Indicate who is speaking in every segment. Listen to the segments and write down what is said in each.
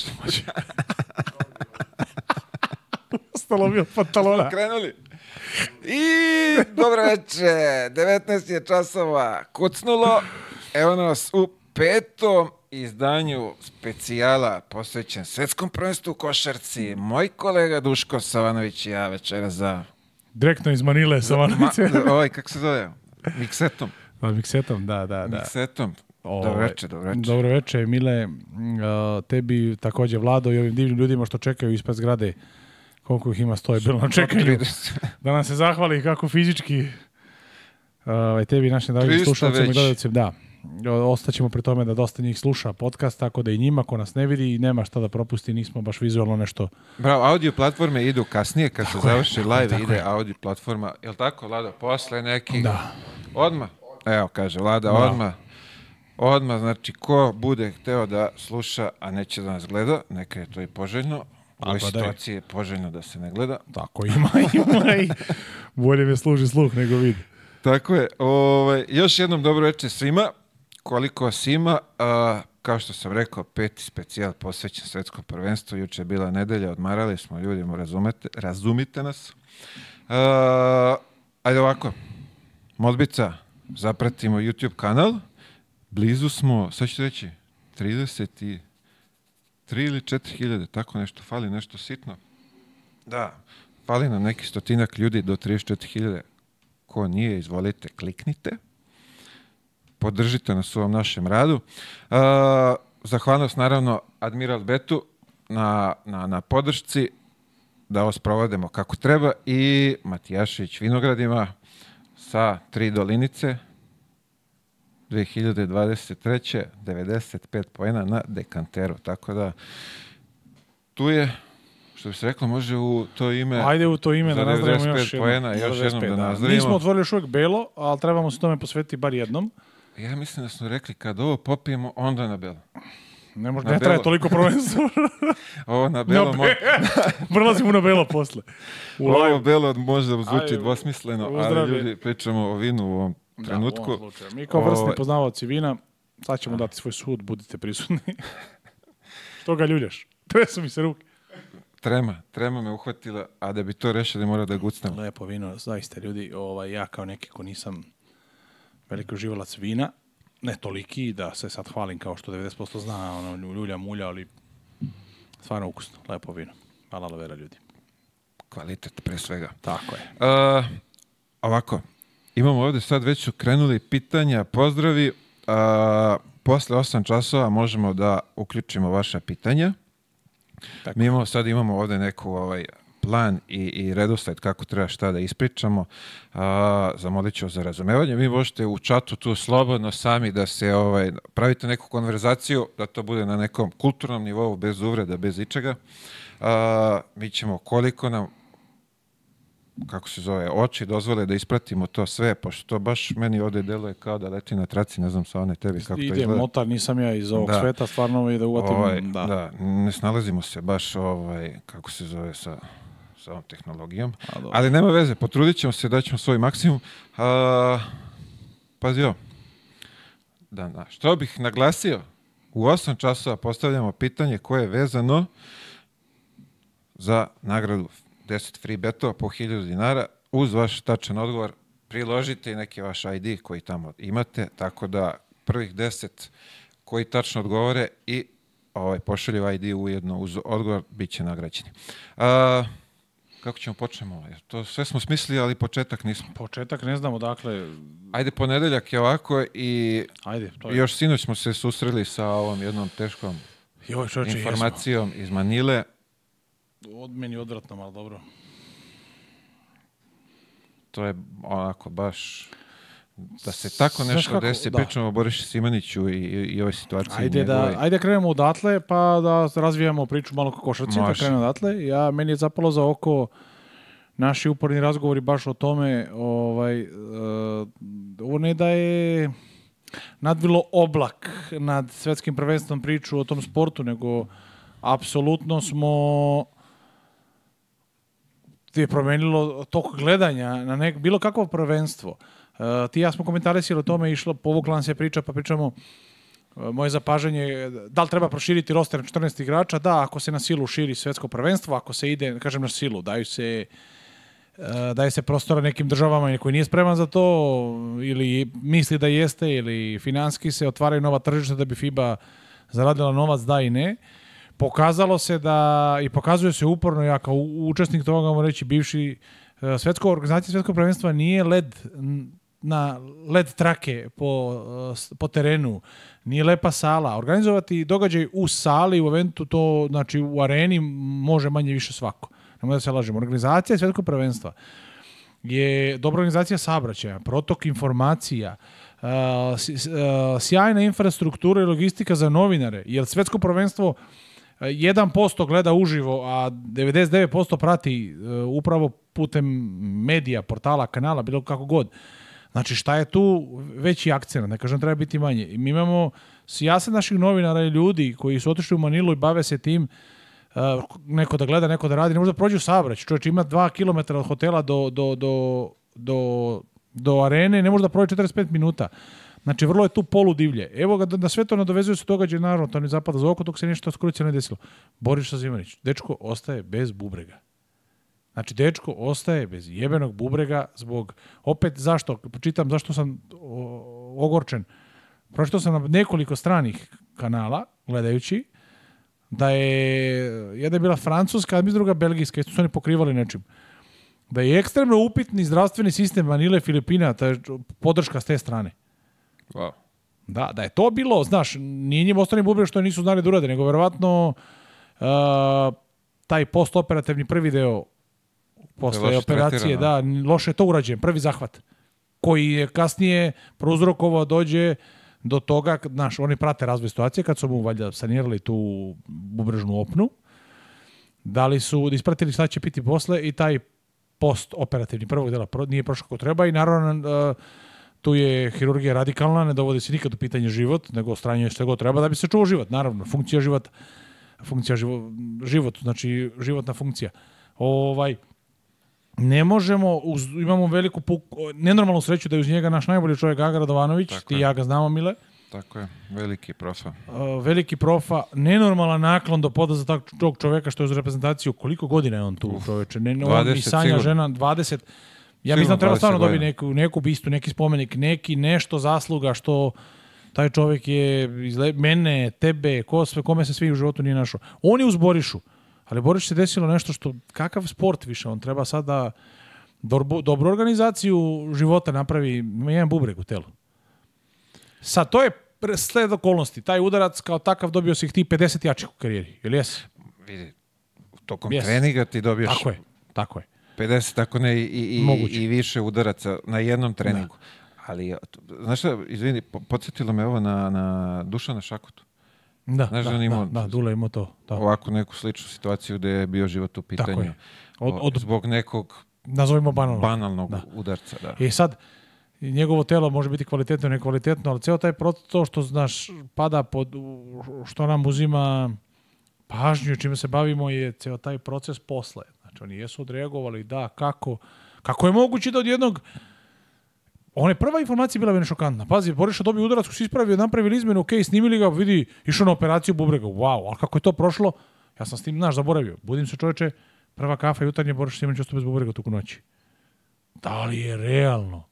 Speaker 1: što može. Ostalo mi od pantalona.
Speaker 2: Krenuli. I dobro veče, 19 je časova kucnulo. Evo nas u petom izdanju specijala posvećen svetskom prvenstvu u košarci. Moj kolega Duško Savanović i ja večera za...
Speaker 1: Direktno iz Manile, Savanović. Ma,
Speaker 2: ovaj, kako se zove? Miksetom.
Speaker 1: Miksetom, da, da, da.
Speaker 2: Miksetom. Ovaj, dobro veče, dobro veče.
Speaker 1: Dobro veče, Mile. Mm, tebi takođe Vlado i ovim divnim ljudima što čekaju ispred zgrade. Koliko ih ima stoje bilo na čekanju. Da nam se zahvali kako fizički ovaj tebi našim dragim slušalcima i gledalcima, da. Ostaćemo pri tome da dosta njih sluša podcast, tako da i njima ko nas ne vidi i nema šta da propusti, nismo baš vizualno nešto.
Speaker 2: Bravo, audio platforme idu kasnije kad tako se je, završi live ide je. audio platforma. je Jel tako, Vlado, posle neki?
Speaker 1: Da.
Speaker 2: Odma. Evo kaže Vlada, da. odma. Odmah, znači, ko bude hteo da sluša, a neće da nas gleda, neka je to i poželjno, u ovoj pa situaciji je poželjno da se ne gleda.
Speaker 1: Tako ima, ima i bolje me služi sluh nego vidi.
Speaker 2: Tako je. Ove, ovaj, još jednom dobro večer svima. Koliko vas ima, a, kao što sam rekao, peti specijal posvećen svetskom prvenstvu. Juče je bila nedelja, odmarali smo ljudima, razumete, razumite nas. A, ajde ovako, Modbica, zapratimo YouTube kanal blizu smo, sad ću reći, 30 i 3 ili 4 hiljade, tako nešto, fali nešto sitno. Da, fali na neki stotinak ljudi do 34 hiljade. Ko nije, izvolite, kliknite. Podržite nas u ovom našem radu. Uh, zahvalnost, naravno, Admiral Betu na, na, na podršci da ovo sprovodimo kako treba i Matijašić Vinogradima sa tri dolinice, 2023. 95 poena na dekanteru, tako da tu je što bi se reklo, može u to ime...
Speaker 1: Ajde u to ime da nazdravimo još jednom. Poena, još jednom da, da. nazdravimo. Nismo otvorili još uvijek belo, ali trebamo se tome posvetiti bar jednom.
Speaker 2: Ja mislim da smo rekli kad ovo popijemo, onda na belo.
Speaker 1: Ne, može, ne belo. traje toliko prvenstvo.
Speaker 2: ovo na belo...
Speaker 1: Prelazimo mo... na belo posle.
Speaker 2: U ovo live. belo možda zvuči dvosmisleno, ali ljudi pričamo o vinu u ovom Da, trenutku.
Speaker 1: Da, Mi kao vrstni ovaj- poznavaoci vina, sad ćemo dati svoj sud, budite prisutni. Što ga ljuljaš? Tresu mi se ruke.
Speaker 2: Trema, trema me uhvatila, a da bi to rešili mora da gucnem.
Speaker 1: Lepo vino, zaista ljudi, ovaj, ja kao neki ko nisam veliko živalac vina, ne toliki da se sad hvalim kao što 90% zna, ono, ljulja, mulja, ali stvarno ukusno, lepo vino. Hvala vera ljudi. Kvalitet pre svega. Tako je. Uh,
Speaker 2: ovako, Imamo ovde sad već su krenuli pitanja, pozdravi. A, posle 8 časova možemo da uključimo vaša pitanja. Tako. Mi imamo, sad imamo ovde neku ovaj, plan i, i redosled kako treba šta da ispričamo. A, zamolit ću za razumevanje. Vi možete u čatu tu slobodno sami da se ovaj, pravite neku konverzaciju, da to bude na nekom kulturnom nivou, bez uvreda, bez ičega. A, mi ćemo koliko nam kako se zove, oči dozvole da ispratimo to sve, pošto to baš meni ovde deluje kao da leti na traci, ne znam sa one tebi kako
Speaker 1: Ide, to izgleda. motar, nisam ja iz ovog da. sveta, stvarno mi
Speaker 2: da
Speaker 1: uvatim. Ovaj,
Speaker 2: da. da. ne snalazimo se baš, ovaj, kako se zove, sa, sa ovom tehnologijom. A, Ali nema veze, potrudit ćemo se, daćemo svoj maksimum. A, pazio, Da, da. Što bih naglasio? U 8 časova postavljamo pitanje koje je vezano za nagradu 10 free betova po 1000 dinara uz vaš tačan odgovor priložite i neki vaš ID koji tamo imate, tako da prvih 10 koji tačno odgovore i ovaj, pošalju ID ujedno uz odgovor, bit će nagrađeni. A, kako ćemo počnemo? To sve smo smislili, ali početak nismo.
Speaker 1: Početak ne znamo, dakle...
Speaker 2: Ajde, ponedeljak je ovako i Ajde, to je. još sinoć smo se susreli sa ovom jednom teškom Joj, čoče, informacijom jesmo. iz Manile
Speaker 1: od meni odvratno, ali dobro.
Speaker 2: To je onako baš da se tako nešto kako, desi, da. pričamo o Boriši Simaniću i, i ove situaciji.
Speaker 1: Ajde da, ajde da krenemo odatle, pa da razvijamo priču malo kako košarci, da krenemo odatle. Ja, meni je zapalo za oko naši uporni razgovori baš o tome, ovaj, uh, ovo ne da je nadvilo oblak nad svetskim prvenstvom priču o tom sportu, nego apsolutno smo ti je promenilo tok gledanja na nek, bilo kakvo prvenstvo. Uh, ti ja smo komentarisali o tome, išlo, povukla nam se priča, pa pričamo e, moje zapažanje, da li treba proširiti roster 14 igrača? Da, ako se na silu širi svetsko prvenstvo, ako se ide, kažem na silu, daju se uh, daje se prostora nekim državama koji nije spreman za to ili misli da jeste ili finanski se otvaraju nova tržišta da bi FIBA zaradila novac, da i ne pokazalo se da, i pokazuje se uporno, ja kao učesnik toga, moram reći, bivši e, svetsko organizacija svetskog prvenstva nije led na led trake po, e, po terenu, nije lepa sala. Organizovati događaj u sali, u eventu, to znači u areni može manje više svako. Nemo da se lažemo. Organizacija svetskog prvenstva je dobra organizacija saobraćaja, protok informacija, e, sjajna infrastruktura i logistika za novinare, jer svetsko prvenstvo 1% gleda uživo, a 99% prati e, upravo putem medija, portala, kanala, bilo kako god. Znači šta je tu veći akcent, ne kažem da treba biti manje. Mi imamo sijaset naših novinara i ljudi koji su otišli u Manilu i bave se tim e, neko da gleda, neko da radi, ne možda prođu sabrać. Čovječ ima 2 km od hotela do, do, do, do, do arene, ne da prođe 45 minuta. Znači, vrlo je tu polu divlje. Evo ga, da, da sve to nadovezuje se događaj, naravno, to ne zapada za oko, dok se nešto skrucijno ne desilo. Boris Zimanić, dečko ostaje bez bubrega. Znači, dečko ostaje bez jebenog bubrega zbog, opet zašto, Počitam zašto sam ogorčen. Pročitao sam na nekoliko stranih kanala, gledajući, da je, jedna je bila francuska, a mi druga belgijska, isto su oni pokrivali nečim. Da je ekstremno upitni zdravstveni sistem Manile Filipina, ta podrška s te strane. Wow. Da, da je to bilo, znaš, nije njim ostane bubre što nisu znali da urade, nego verovatno uh, taj postoperativni prvi deo posle operacije, da, loše je to urađen, prvi zahvat, koji je kasnije prouzrokovao da dođe do toga, znaš, oni prate razvoj situacije, kad su mu valjda sanirali tu bubrežnu opnu, da li su ispratili šta će piti posle i taj postoperativni prvog dela nije prošao kako treba i naravno uh, Tu je hirurgija radikalna, ne dovodi se nikad u pitanje život, nego ostranjuje što god treba da bi se čuo život, naravno, funkcija života, funkcija živo, život, znači životna funkcija. Ovaj, ne možemo, uz, imamo veliku puk, nenormalnu sreću da je uz njega naš najbolji čovjek Aga Radovanović, ti i ja ga znamo, Mile.
Speaker 2: Tako je, veliki profa.
Speaker 1: Uh, veliki profa, nenormalan naklon do poda za tog čovjeka što je uz reprezentaciju, koliko godina je on tu Uf, čoveče? Ne, 20, mi sanja sigurno. žena, 20, Ja mislim da treba stvarno dobiti neku, neku bistu, neki spomenik, neki nešto zasluga što taj čovjek je izle, mene, tebe, ko sve, kome se svi u životu nije našao. On je uz Borišu, ali Boriš se desilo nešto što, kakav sport više, on treba sada dobro, dobru organizaciju života napravi, ima jedan bubreg u telu. Sad, to je sled okolnosti. Taj udarac kao takav dobio si ih ti 50 jačih u karijeri, ili jesi?
Speaker 2: Vidi, tokom yes. treninga ti dobiješ...
Speaker 1: Tako je, tako je.
Speaker 2: 50, ako ne i, i, i više udaraca na jednom treningu. Da. Ali, e, znaš šta, izvini, podsjetilo me ovo na, na Dušana Šakotu.
Speaker 1: Da, znaš, da, da, imao, da, da, Dule imao to. Da.
Speaker 2: Ovako neku sličnu situaciju gde je bio život u pitanju. Tako je. Od, od, zbog nekog nazovimo banalnog, banalnog da. udarca. Da.
Speaker 1: I e sad, njegovo telo može biti kvalitetno ili nekvalitetno, ali ceo taj proces, to što znaš, pada pod, što nam uzima pažnju, čime se bavimo, je ceo taj proces posle. Znači oni jesu odreagovali da, kako, kako je moguće da od jednog ona je prva informacija bila meni šokantna. Pazi, Boriša dobio udarac, ko se ispravio, napravili izmenu, okej, okay, snimili ga, vidi, išao na operaciju bubrega. Wow, ali kako je to prošlo? Ja sam s tim, znaš, zaboravio. Budim se čoveče, prva kafa jutarnje Boriša Simanić ostao bez bubrega tuku noći. Da li je realno?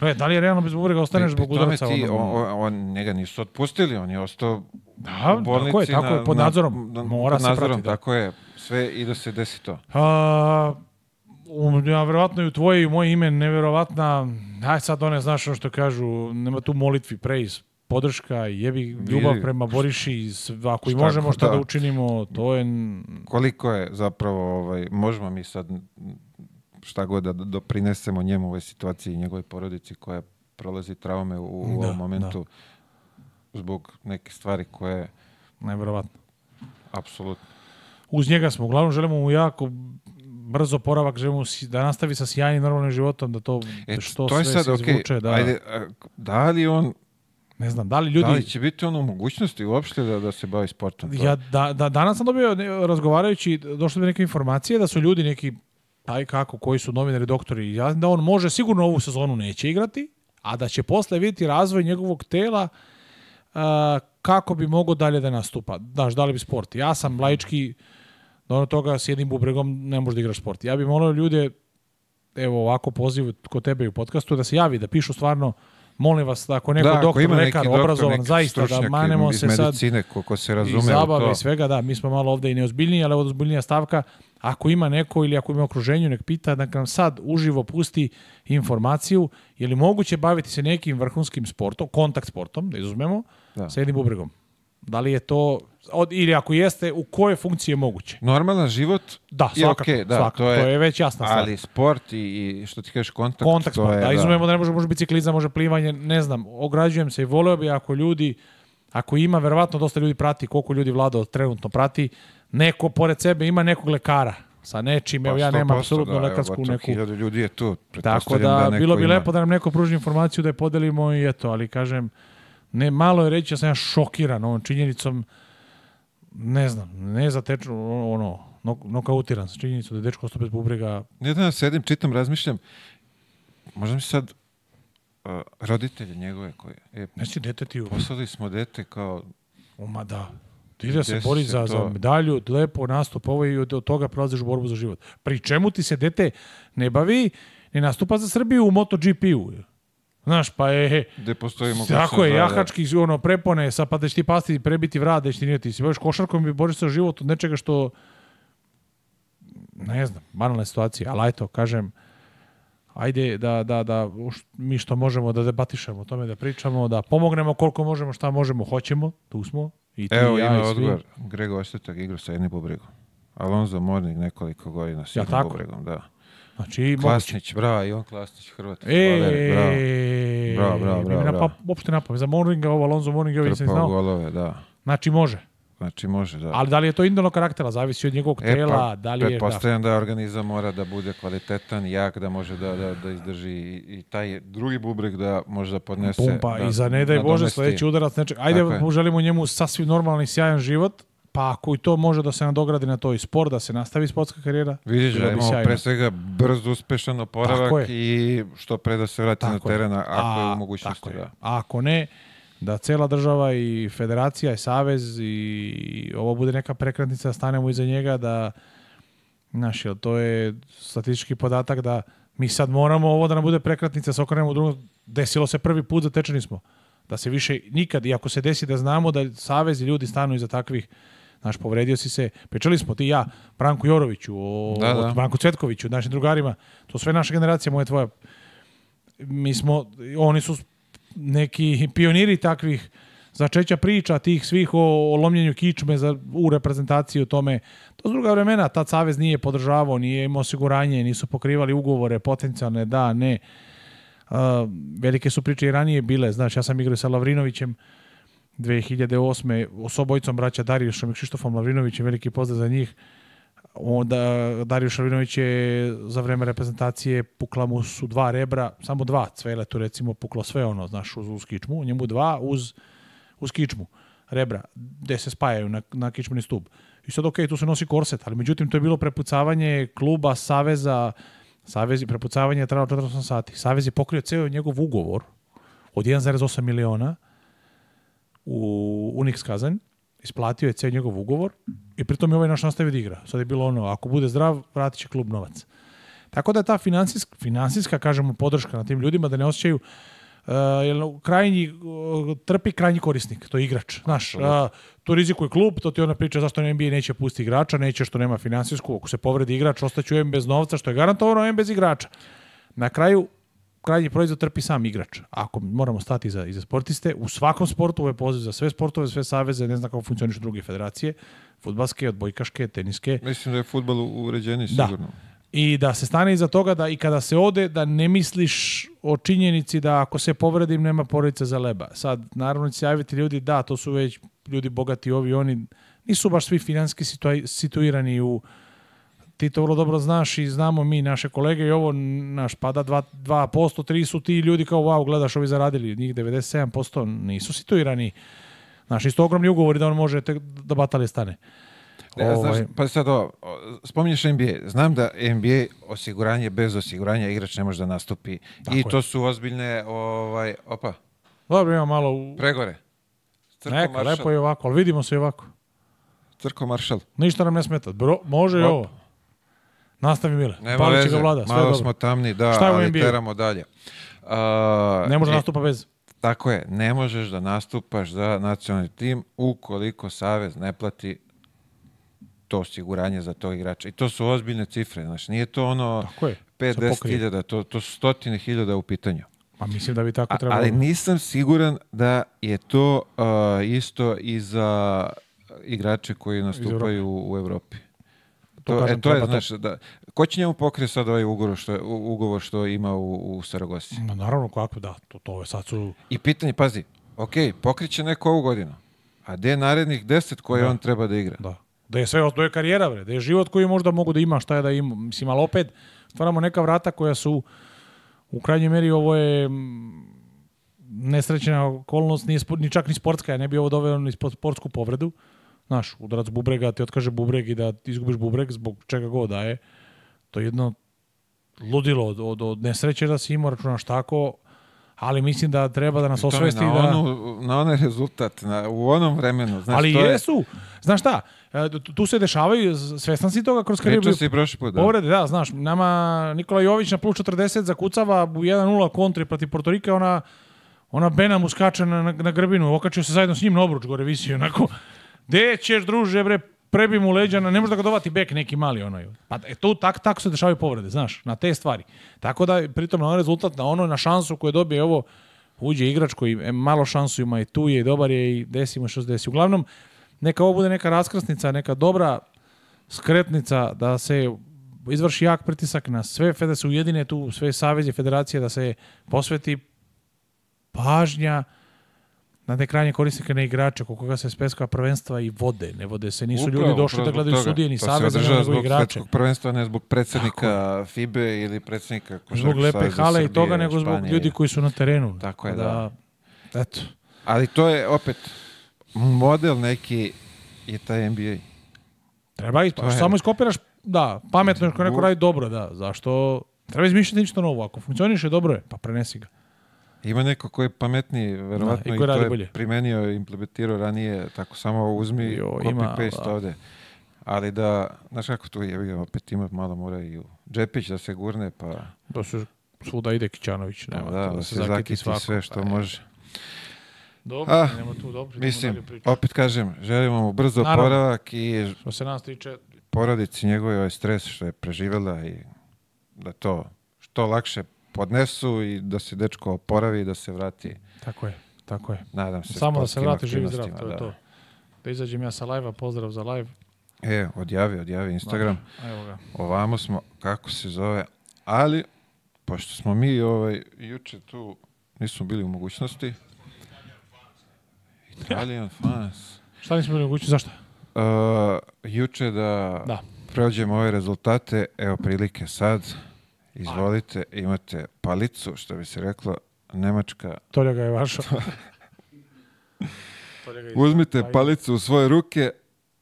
Speaker 1: To je, da li je realno bez bubrega ostaneš e, zbog
Speaker 2: udarca? Ti, on, on, njega nisu otpustili, on je ostao
Speaker 1: da, u bolnici. Tako je, tako je, pod nadzorom. Na, mora pod se nadzorom, prati,
Speaker 2: da. Tako je, sve i da se desi to. A,
Speaker 1: pa, um, ja, verovatno i u tvoje i u moje ime, neverovatna, aj sad one, znaš što kažu, nema tu molitvi, prejs, podrška, jebi ljubav prema Boriši, ako i možemo šta da. da učinimo, to je...
Speaker 2: Koliko je zapravo, ovaj, možemo mi sad šta god da doprinesemo njemu u ovoj situaciji i njegove porodici koja prolazi traume u, u da, ovom da. momentu da. zbog neke stvari koje...
Speaker 1: Najverovatno.
Speaker 2: Apsolutno.
Speaker 1: Uz njega smo, uglavnom želimo mu jako brzo poravak, želimo da nastavi sa sjajnim normalnim životom, da to e, da što to je sve sad, se izvuče. da,
Speaker 2: ajde, a, da li on
Speaker 1: ne znam, da li ljudi...
Speaker 2: Da li će biti ono mogućnosti uopšte da, da se bavi sportom?
Speaker 1: To? Ja,
Speaker 2: da,
Speaker 1: da, danas sam dobio, razgovarajući, došlo do neke informacije da su ljudi, neki taj kako, koji su novinari, doktori, ja da on može, sigurno ovu sezonu neće igrati, a da će posle videti razvoj njegovog tela uh, kako bi mogao dalje da nastupa. Znaš, da li bi sport. Ja sam laički, do ono toga s jednim bubregom ne može da igraš sport. Ja bih molio ljude, evo ovako poziv kod tebe u podcastu, da se javi, da pišu stvarno Molim vas, da ako neko da, doktor ima neki lekar obrazovan, zaista da manemo se sad
Speaker 2: medicine,
Speaker 1: ko se razume i
Speaker 2: zabave
Speaker 1: i svega, da, mi smo malo ovde i neozbiljniji, ali ovo ozbiljnija stavka, ako ima neko ili ako ima okruženju, nek pita da nam sad uživo pusti informaciju, je li moguće baviti se nekim vrhunskim sportom, kontakt sportom, da izuzmemo, da. sa jednim bubregom. Da li je to, od, ili ako jeste, u koje funkcije je moguće?
Speaker 2: Normalan život da, svakako, je okay, da, svakako, to, je, to
Speaker 1: je, već jasno.
Speaker 2: Ali sport i, i što ti kažeš kontakt,
Speaker 1: kontakt to sport, pa je, da, da. izumemo da ne može, može biciklizam, može plivanje, ne znam, ograđujem se i voleo bi ako ljudi, ako ima, verovatno dosta ljudi prati, koliko ljudi vlada trenutno prati, neko pored sebe ima nekog lekara, sa nečim, evo pa ja nemam apsolutno da, lekarsku neku.
Speaker 2: ljudi je tu.
Speaker 1: Tako da, da bilo bi ima. lepo da nam neko pruži informaciju da je podelimo i eto, ali kažem, Ne, malo je reći, ja da sam ja šokiran ovom činjenicom, ne znam, ne zateču, ono, nokautiran sa činjenicu da je dečko ostao bez bubrega. Jedan
Speaker 2: da sedim, čitam, razmišljam, možda mi sad uh, roditelje njegove koje...
Speaker 1: E, Neći dete ti u...
Speaker 2: Poslali smo dete kao...
Speaker 1: Uma da. Ti da se bori za, to... za medalju, lepo nastup ovo ovaj i od, toga prelaziš u borbu za život. Pri čemu ti se dete ne bavi, ne nastupa za Srbiju u MotoGP-u. Znaš, pa je... Gde postoji mogućnost Tako je, da- jahački, ono, prepone, sa pa da će ti pasti, prebiti vrat, da će ti nije, ti se bojiš košarkom i boriš se o život od nečega što... Ne znam, banalna situacija, ali ajto, kažem, ajde da, da, da mi što možemo da debatišemo o tome, da pričamo, da pomognemo koliko možemo, šta možemo, hoćemo, tu smo. I ti, Evo, ja, ima odgovor.
Speaker 2: Greg Ostetak da igra sa jednim bubregom. Alonzo Mornik nekoliko godina s jednim ja, pobregom, da. Znači, Klasnić, bra, Ivan Klasnić, Hrvat. E, bravo, bravo, bravo. Na, pa,
Speaker 1: uopšte napamet. Za Morninga, ovo Alonso Moringa, ovo nisam znao. golove,
Speaker 2: da. Znači, može. Znači, može, da. Ali da li je to indolnog karaktera, zavisi od njegovog tela, e, pa, da li je...
Speaker 1: Da. da organizam mora da bude kvalitetan, jak, da može da, da, da izdrži
Speaker 2: i, i,
Speaker 1: taj drugi
Speaker 2: bubreg da može da podnese. Pumpa, da, i za ne daj Bože, sledeći udarac, nečeg. Ajde,
Speaker 1: želimo njemu sasvim normalni, sjajan život, pa ako i to može da se nadogradi na to i sport, da se nastavi sportska karijera.
Speaker 2: Vidiš, da imamo pre svega brz, uspešan oporavak i što pre da se vrati tako na teren, ako A, je u mogućnosti.
Speaker 1: Da. A ako ne, da cela država i federacija i savez i ovo bude neka prekretnica, da stanemo iza njega, da, znaš, to je statistički podatak da mi sad moramo ovo da nam bude prekretnica, se okrenemo u drugu, desilo se prvi put, zatečeni smo. Da se više nikad, i ako se desi da znamo da savez i ljudi stanu iza takvih Znaš, povredio si se, pričali smo ti ja, Branku Joroviću, o, da, da. Branku Cvetkoviću, našim drugarima, to sve naša generacija, moje tvoja. Mi smo, oni su neki pioniri takvih začeća priča tih svih o, o lomljenju kičme za, u reprezentaciji o tome. To su druga vremena, ta Savez nije podržavao, nije imao osiguranje, nisu pokrivali ugovore, potencijalne da, ne. Uh, velike su priče i ranije bile, znaš, ja sam igrao sa Lavrinovićem, 2008. s obojicom braća Darijušom i Kšištofom Lavrinovićem, veliki pozdrav za njih. Onda Darijuš Lavrinović je za vreme reprezentacije pukla mu su dva rebra, samo dva cvele tu recimo puklo sve ono, znaš, uz, uz kičmu, njemu dva uz, uz kičmu rebra, gde se spajaju na, na kičmeni stub. I sad, ok, tu se nosi korset, ali međutim, to je bilo prepucavanje kluba, saveza, savezi, prepucavanje je trajalo 48 sati. Savez je pokrio ceo njegov ugovor od 1,8 miliona, u Unix Kazan, isplatio je ceo njegov ugovor i pritom je ovaj naš nastavio da igra. Sad je bilo ono, ako bude zdrav, vratit će klub novac. Tako da ta finansijska, finansijska kažemo, podrška na tim ljudima da ne osjećaju Uh, eh, jer krajnji, uh, trpi krajnji korisnik, to je igrač. Znaš, uh, eh, to rizikuje klub, to ti ona priča zašto NBA neće pusti igrača, neće što nema finansijsku, ako se povredi igrač, ostaću M bez novca, što je garantovano M bez igrača. Na kraju, krajnji proizvod trpi sam igrač. Ako moramo stati iza, za sportiste, u svakom sportu, ovo je poziv za sve sportove, sve saveze, ne znam kako funkcionišu druge federacije, futbalske, odbojkaške, teniske.
Speaker 2: Mislim da je futbal uređeni da. sigurno.
Speaker 1: Da. I da se stane iza toga da i kada se ode, da ne misliš o činjenici da ako se povredim nema porodica za leba. Sad, naravno će javiti ljudi, da, to su već ljudi bogati ovi, oni nisu baš svi finanski situirani u ti to vrlo dobro znaš i znamo mi naše kolege i ovo naš pada 2%, 2% 3 su ti ljudi kao wow, gledaš ovi zaradili, njih 97% nisu situirani. Znaš, isto ogromni ugovori da on može tek da batali stane.
Speaker 2: Ne, ovaj... znaš, pa sad ovo, spominješ NBA. Znam da NBA osiguranje, bez osiguranja igrač ne može da nastupi. Tako I je. to su ozbiljne, ovaj, opa.
Speaker 1: Dobro, ima malo... U...
Speaker 2: Pregore.
Speaker 1: Crko Neka, maršal. lepo je ovako, ali vidimo se ovako.
Speaker 2: Crko maršal.
Speaker 1: Ništa nam ne smeta. Bro, može i ovo. Nastavi Mile. Nema Pali veze. Ga vlada,
Speaker 2: sve
Speaker 1: malo dobro.
Speaker 2: smo tamni, da, Šta ali NBA? teramo dalje. Uh,
Speaker 1: ne može e, nastupa bez.
Speaker 2: Tako je, ne možeš da nastupaš za nacionalni tim ukoliko Savez ne plati to osiguranje za tog igrača. I to su ozbiljne cifre, znači nije to ono 50 hiljada, to, to su stotine hiljada u pitanju.
Speaker 1: Pa mislim da bi tako trebalo.
Speaker 2: Ali nisam siguran da je to uh, isto i za igrače koji nastupaju u Evropi to, to e, kažem, e, to je, znaš, da, ko će njemu pokrije sad ovaj ugovor što, je, ugovor što ima u, u Saragosi? Ma
Speaker 1: naravno kako da, to, to je sad su...
Speaker 2: I pitanje, pazi, ok, pokriće neko ovu godinu, a gde je narednih deset koje da. on treba da igra?
Speaker 1: Da. Da je sve, to je karijera, bre, da je život koji možda mogu da ima, šta je da ima, mislim, ali opet stvaramo neka vrata koja su u krajnjoj meri ovo je mm, nesrećena okolnost, nije, ni čak ni sportska, ja ne bi ovo doveo ni sportsku povredu, Znaš, udarac bubrega, ti otkaže bubreg i da izgubiš bubreg zbog čega god daje. To je jedno ludilo od, od, od nesreće da si imao računaš tako, ali mislim da treba da nas to osvesti
Speaker 2: na da... Onu, na onaj rezultat, na, u onom vremenu. Znaš,
Speaker 1: ali to jesu. Je... Znaš šta, e, tu se dešavaju, svestan
Speaker 2: si
Speaker 1: toga kroz
Speaker 2: karijeru. Pričao si
Speaker 1: prošli put, da. Povrede,
Speaker 2: da, znaš, nama
Speaker 1: Nikola Jović na plus 40 zakucava u 1-0 kontri protiv Portorika, ona, ona Bena mu skače na, na, na grbinu, okačio se zajedno s njim na obruč gore, visi onako. Gde ćeš, druže, bre, prebi mu leđana, ne može da ga dovati bek neki mali onaj. Pa e, to tak, tako se dešavaju povrede, znaš, na te stvari. Tako da, pritom na onaj rezultat, na ono, na šansu koju dobije ovo, uđe igrač koji e, malo šansu ima i tu je i dobar je i desimo što se desi. Uglavnom, neka ovo bude neka raskrasnica, neka dobra skretnica da se izvrši jak pritisak na sve, da se ujedine tu sve saveze, federacije, da se posveti pažnja na te krajnje korisnike na igrače, koliko koga se speska prvenstva i vode, ne vode se, nisu Upravo, ljudi došli da gledaju sudije ni saveze, nego zbog igrače.
Speaker 2: prvenstva, ne zbog predsednika FIBE ili predsednika Košarka Zbog
Speaker 1: lepe hale i toga, nego zbog Španije. ljudi koji su na terenu.
Speaker 2: Tako je, da. da.
Speaker 1: Eto.
Speaker 2: Ali to je opet model neki je taj NBA.
Speaker 1: Treba i pa, samo iskopiraš, da, pametno, ako neko radi dobro, da, zašto? Treba izmišljati ništa novo, ako funkcioniše dobro je, pa
Speaker 2: prenesi ga. Ima neko ko je pametniji, verovatno, da, i, i to je bolje. primenio i implementirao ranije, tako samo uzmi jo, copy ima, paste da. ovde. Ali da, znaš kako tu je, opet ima malo mora i džepić da se gurne, pa...
Speaker 1: Da se svuda ide Kićanović,
Speaker 2: nema da, to, da,
Speaker 1: da se zakiti, svako.
Speaker 2: sve što pa, može. Dobro, A, ah,
Speaker 1: nema tu dobro.
Speaker 2: Mislim, opet kažem, želimo mu brzo Naravno, oporavak i... Što pa se nas tiče... Porodici njegove ovaj stres što je preživela i da to što lakše podnesu i da se dečko oporavi i da se vrati.
Speaker 1: Tako je, tako je.
Speaker 2: Nadam se.
Speaker 1: Samo da se
Speaker 2: vrati
Speaker 1: živi zdrav, to je da. to. Da. da izađem ja sa live-a, pozdrav za live.
Speaker 2: E, odjavi, odjavi Instagram. Da, evo ga. Ovamo smo, kako se zove, ali, pošto smo mi ovaj, juče tu nismo bili u mogućnosti. Italian fans.
Speaker 1: Šta nismo bili u mogućnosti, zašto? Uh,
Speaker 2: juče da, da. prođemo ove rezultate, evo prilike sad. Izvolite, imate palicu, što bi se reklo, Nemačka... Tolja
Speaker 1: ga je vaša.
Speaker 2: Uzmite palicu u svoje ruke,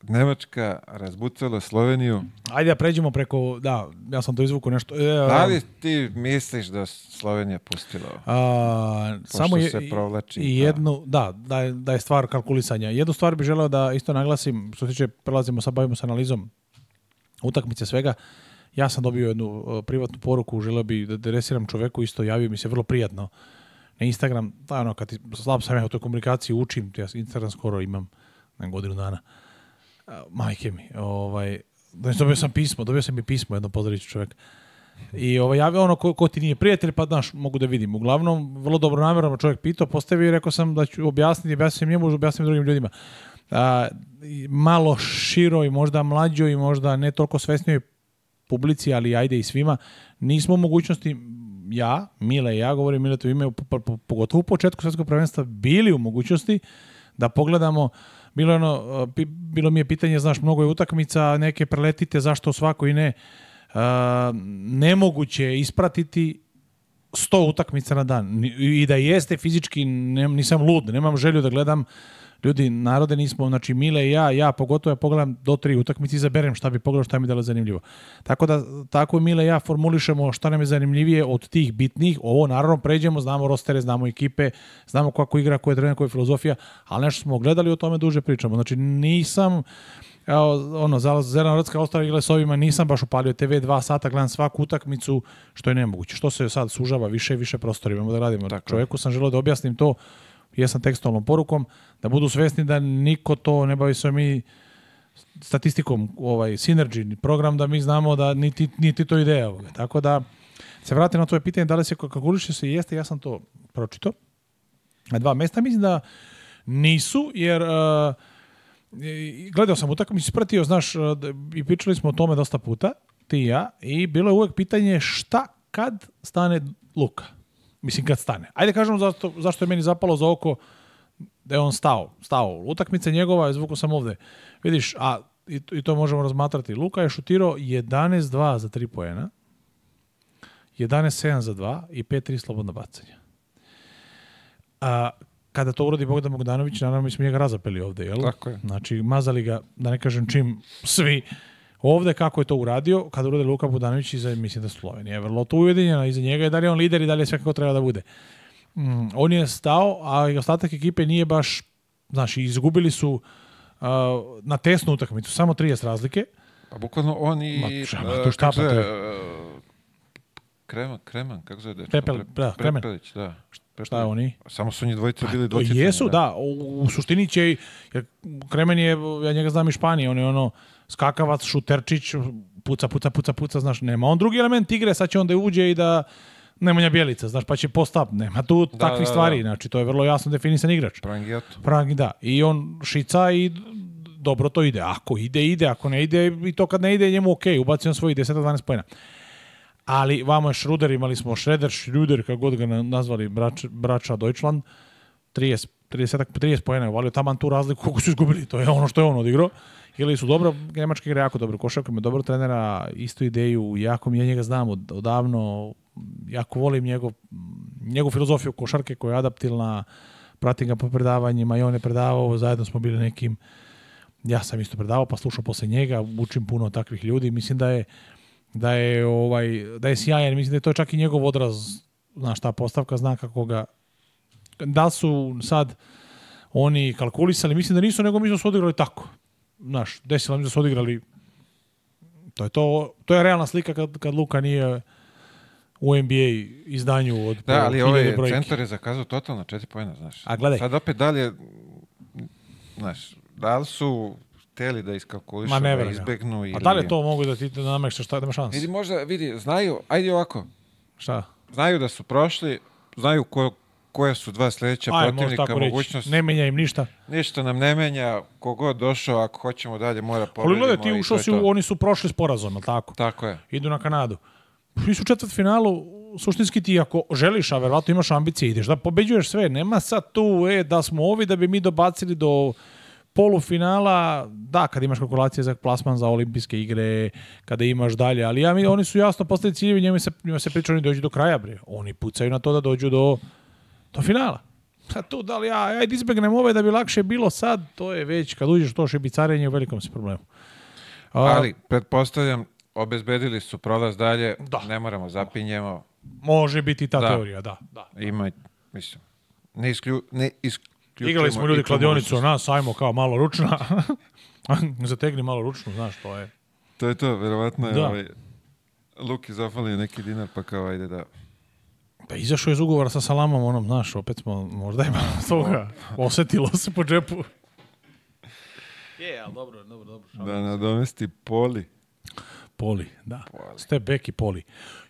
Speaker 2: Nemačka razbucala Sloveniju.
Speaker 1: Ajde, da pređemo preko, da, ja sam to izvuku nešto.
Speaker 2: E, da li ti misliš da Slovenija pustila a, samo je, se provlači?
Speaker 1: I da. jednu, da, da je, da, je stvar kalkulisanja. Jednu stvar bih želeo da isto naglasim, što se tiče, prelazimo, sad bavimo s analizom utakmice svega. Ja sam dobio jednu e, privatnu poruku, želeo bi da adresiram čoveku, isto javio mi se vrlo prijatno na Instagram, da ono, kad slab sam ja u toj komunikaciji, učim, ja Instagram skoro imam na godinu dana. Majke mi, ovaj, da dobio sam pismo, dobio sam i pismo, jedno pozdravit ću čovek. I ovaj, javio ono ko, ko, ti nije prijatelj, pa znaš, mogu da vidim. Uglavnom, vrlo dobro namjerom čovjek pitao, postavio i rekao sam da ću objasniti, objasniti sam njemu, objasniti drugim ljudima. A, malo široj, možda mlađoj, možda ne toliko svesnijoj publici, ali ajde i svima, nismo u mogućnosti, ja, Mile i ja, govorim Mile to ime, pogotovo u početku svetskog prvenstva, bili u mogućnosti da pogledamo bilo, ono, eh, bilo mi je pitanje, znaš, mnogo je utakmica, neke preletite, zašto svako i ne, e, nemoguće ispratiti 100 utakmica na dan. I da jeste fizički, ne, nisam lud, nemam želju da gledam Ljudi, narode nismo, znači Mile i ja, ja pogotovo ja pogledam do tri utakmice i izaberem šta bi pogledao, šta mi dalo zanimljivo. Tako da, tako Mile i ja formulišemo šta nam je zanimljivije od tih bitnih. Ovo naravno pređemo, znamo rostere, znamo ekipe, znamo kako igra, koja je trener, koja je filozofija, ali nešto smo gledali o tome duže pričamo. Znači nisam, evo, ono, za Zelena Rtska ostala igra s ovima, nisam baš upalio TV dva sata, gledam svaku utakmicu, što je nemoguće. Što se sad sužava, više i više prostora imamo da radimo. Tako. Čovjeku sam želeo da objasnim to jesam tekstualnom porukom, da budu svesni da niko to ne bavi se mi statistikom, ovaj Synergy program, da mi znamo da niti, niti to ideja ovoga. Tako da se vratim na tvoje pitanje, da li se kalkuliše se jeste, ja sam to pročito. Na dva mesta mislim da nisu, jer uh, gledao sam utakmicu, ispratio, znaš, eh, i pričali smo o tome dosta puta, ti i ja, i bilo je uvek pitanje šta kad stane Luka mislim kad stane. Ajde da kažemo zašto, zašto je meni zapalo za oko da je on stao, stao. u utakmice njegova, zvuku sam ovde. Vidiš, a i to, i to možemo razmatrati. Luka je šutirao 11-2 za 3 poena, 11-7 za 2 i 5-3 slobodna bacanja. A, kada to uradi Bogdan Bogdanović, naravno mi smo njega razapeli ovde, jel?
Speaker 2: Tako je.
Speaker 1: Znači, mazali ga, da ne kažem čim, svi, Ovde kako je to uradio, kada urade Luka Budanović iza, mislim da Slovenija je vrlo tu ujedinjena, iza njega je dalje on lider i da je sve kako treba da bude. Mm, on je stao, a ostatak ekipe nije baš, znaš, izgubili su uh, na tesnu utakmicu, samo 30 razlike. Pa
Speaker 2: bukvalno oni... i... Ma, šta, ma, e, šta, pa, e, Kreman, Kreman, kako zove dečko?
Speaker 1: Prepel, da, Prepelić, da. Šta je oni?
Speaker 2: Samo su njih dvojica pa, bili
Speaker 1: dvojica. Jesu, da. da. U, u suštini će, jer Kremen je, ja njega znam i Španije, on je ono skakavac, šuterčić, puca, puca, puca, puca, znaš, nema. On drugi element igre, sad će on da uđe i da Nemanja Bjelica, znaš, pa će postap, nema tu da, takvih da, da, stvari, znači to je vrlo jasno definisan igrač. Prangijato. Prangi, da. I on šica i dobro to ide. Ako ide, ide, ako ne ide, i to kad ne ide, njemu ok, ubaci on svojih 10-12 pojena. Ali vamo je Šruder, imali smo Šreder, Šruder, kako god ga nazvali, brač, brača Deutschland, 30, 30, 30 pojene, je uvalio, taman tu razliku kako su izgubili, to je ono što je on odigrao. Ili su dobro, Nemačka igra jako dobro, košarka ima dobro trenera, istu ideju, jako mi ja njega znam od, odavno, jako volim njegov, njegov filozofiju košarke koja je adaptilna, pratim ga po predavanjima i on je predavao, zajedno smo bili nekim, ja sam isto predavao pa slušao posle njega, učim puno takvih ljudi, mislim da je da je ovaj da je sjajan, mislim da je to čak i njegov odraz, znaš ta postavka zna kako ga da su sad oni kalkulisali, mislim da nisu, nego mi da su odigrali tako. Znaš, desilo mi da su odigrali to je to, to je realna slika kad, kad Luka nije u NBA izdanju od
Speaker 2: Da, ali ovaj brojke. centar je zakazao totalno četiri pojena, znaš. A gledaj. Sad opet dalje, znaš, da li su hteli da iskalkulišu, Ma ne da izbegnu. Ili...
Speaker 1: A da li to mogu da ti da namekšu, šta da ima šanse?
Speaker 2: Vidi, možda, vidi, znaju, ajde ovako.
Speaker 1: Šta?
Speaker 2: Znaju da su prošli, znaju ko, koje su dva sledeća Aj, protivnika, mogućnost...
Speaker 1: Ne menja im ništa.
Speaker 2: Ništa nam ne menja, kogod došao, ako hoćemo dalje, mora pobedimo.
Speaker 1: Ali
Speaker 2: ti ušao si, oni
Speaker 1: su prošli sporazum, ali tako?
Speaker 2: Tako je.
Speaker 1: Idu na Kanadu. Ti su u četvrt finalu, suštinski ti ako želiš, a verovatno imaš ambicije, ideš da pobeđuješ sve, nema sad tu, e, da smo ovi da bi mi dobacili do polufinala, da, kad imaš kalkulacije za plasman za olimpijske igre, kada imaš dalje, ali ja, mi, oni su jasno postavili ciljevi, njima se, njima se priča, oni dođu do kraja, bre. Oni pucaju na to da dođu do, do finala. A to da li ja, ajde da izbegnem ove da bi lakše bilo sad, to je već, kad uđeš to šibicarenje, u velikom si problemu.
Speaker 2: A, ali, pretpostavljam, obezbedili su prolaz dalje, da. ne moramo zapinjemo.
Speaker 1: Može biti ta da. teorija, da. da.
Speaker 2: Ima, mislim, ne, isklju, ne isklju Igrali smo
Speaker 1: ljudi kladionicu nas, ajmo kao malo ručna. Zategni malo ručnu, znaš, to je.
Speaker 2: To je to, verovatno je da. ovaj, Luki zafalio neki dinar, pa kao ajde da...
Speaker 1: Pa izašao je iz ugovora sa Salamom, onom, znaš, opet smo, možda ima toga, osetilo se po džepu.
Speaker 2: Je, ali dobro, dobro, dobro. Da nadomesti Poli.
Speaker 1: Poli, da. Poli. Step back i Poli.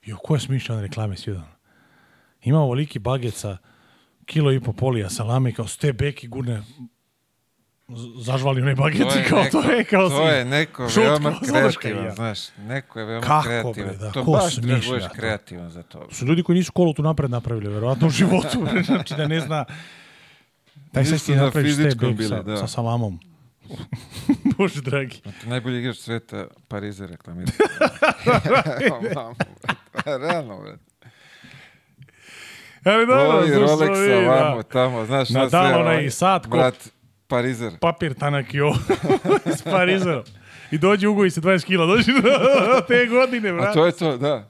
Speaker 1: Jo, koje smišljene reklame svi dan. Ima ovoliki sa kilo i po polija salame, kao ste beki gurne zažvali onaj baget i kao neko, to je kao
Speaker 2: To je neko šutko, veoma kreativan, ja. znaš, neko je veoma Kako, kreativan. Bre, da, to baš treba da. kreativan za to.
Speaker 1: Su ljudi koji nisu kolo tu napred napravili, verovatno u životu, znači da ne zna.
Speaker 2: Taj se ti napraviš ste bek
Speaker 1: sa,
Speaker 2: da.
Speaker 1: sa salamom. Bože dragi.
Speaker 2: Najbolji igrač sveta Pariza reklamira. Realno, brate. Ali dobro, Voli Rolexa, da? vamo, tamo, znaš
Speaker 1: šta
Speaker 2: sve. Na
Speaker 1: i ovaj sat, brat, ko...
Speaker 2: Parizer.
Speaker 1: Papir tanak i ovo, s Parizerom. I dođe Ugo i se 20 kila, dođe te godine, brat.
Speaker 2: A to je to, da.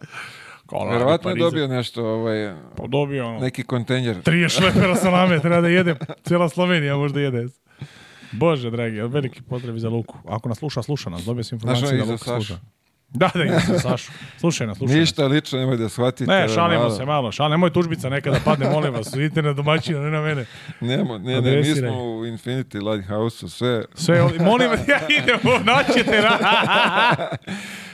Speaker 2: Kola, Verovatno je dobio nešto, ovaj, pa dobio, ono, neki kontejner.
Speaker 1: Tri šlepera salame, treba da jede, cela Slovenija možda jede. Bože, dragi, veliki pozdrav za Luku. Ako nas sluša, sluša nas, dobio sam informaciju da Luka sluša. Da, da, igra Sašu. Slušaj nas, slušaj
Speaker 2: Ništa lično, nemoj da shvatite.
Speaker 1: Ne, šalimo malo. se malo. Šal, nemoj tužbica nekada padne, molim vas. Idite na domaćina, ne na mene.
Speaker 2: Nemo, ne, ne, mi smo u Infinity Lighthouse-u, sve...
Speaker 1: Sve, molim vas, ja idem, naćete.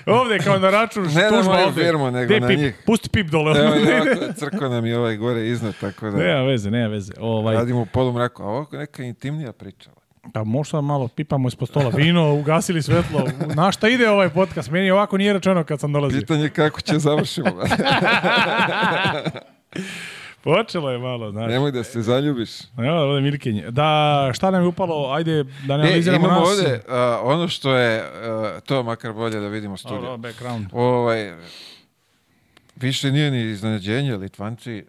Speaker 1: Ovde kao na račun ne tužba. Ne na moju firmu,
Speaker 2: nego Gde na pip? njih.
Speaker 1: Pusti pip dole. Evo,
Speaker 2: ja, crko nam je ovaj gore iznad, tako da... Nema
Speaker 1: veze, nema veze. Ovaj...
Speaker 2: Radimo u polumraku, a ovo je neka intimnija priča.
Speaker 1: Pa možda malo pipamo ispod stola vino, ugasili svetlo. Na šta ide ovaj podcast? Meni ovako nije rečeno kad sam dolazio. Pitanje
Speaker 2: kako će završimo.
Speaker 1: Počelo je malo, znaš.
Speaker 2: Nemoj da se zaljubiš. Evo,
Speaker 1: ovdje Milkinje. Da, šta nam je upalo, ajde da ne e, analiziramo
Speaker 2: nas. Imamo ovdje, uh, ono što je, uh, to makar bolje da vidimo studiju.
Speaker 1: Ovo, background.
Speaker 2: Ovaj, više nije ni iznenađenje, Litvanci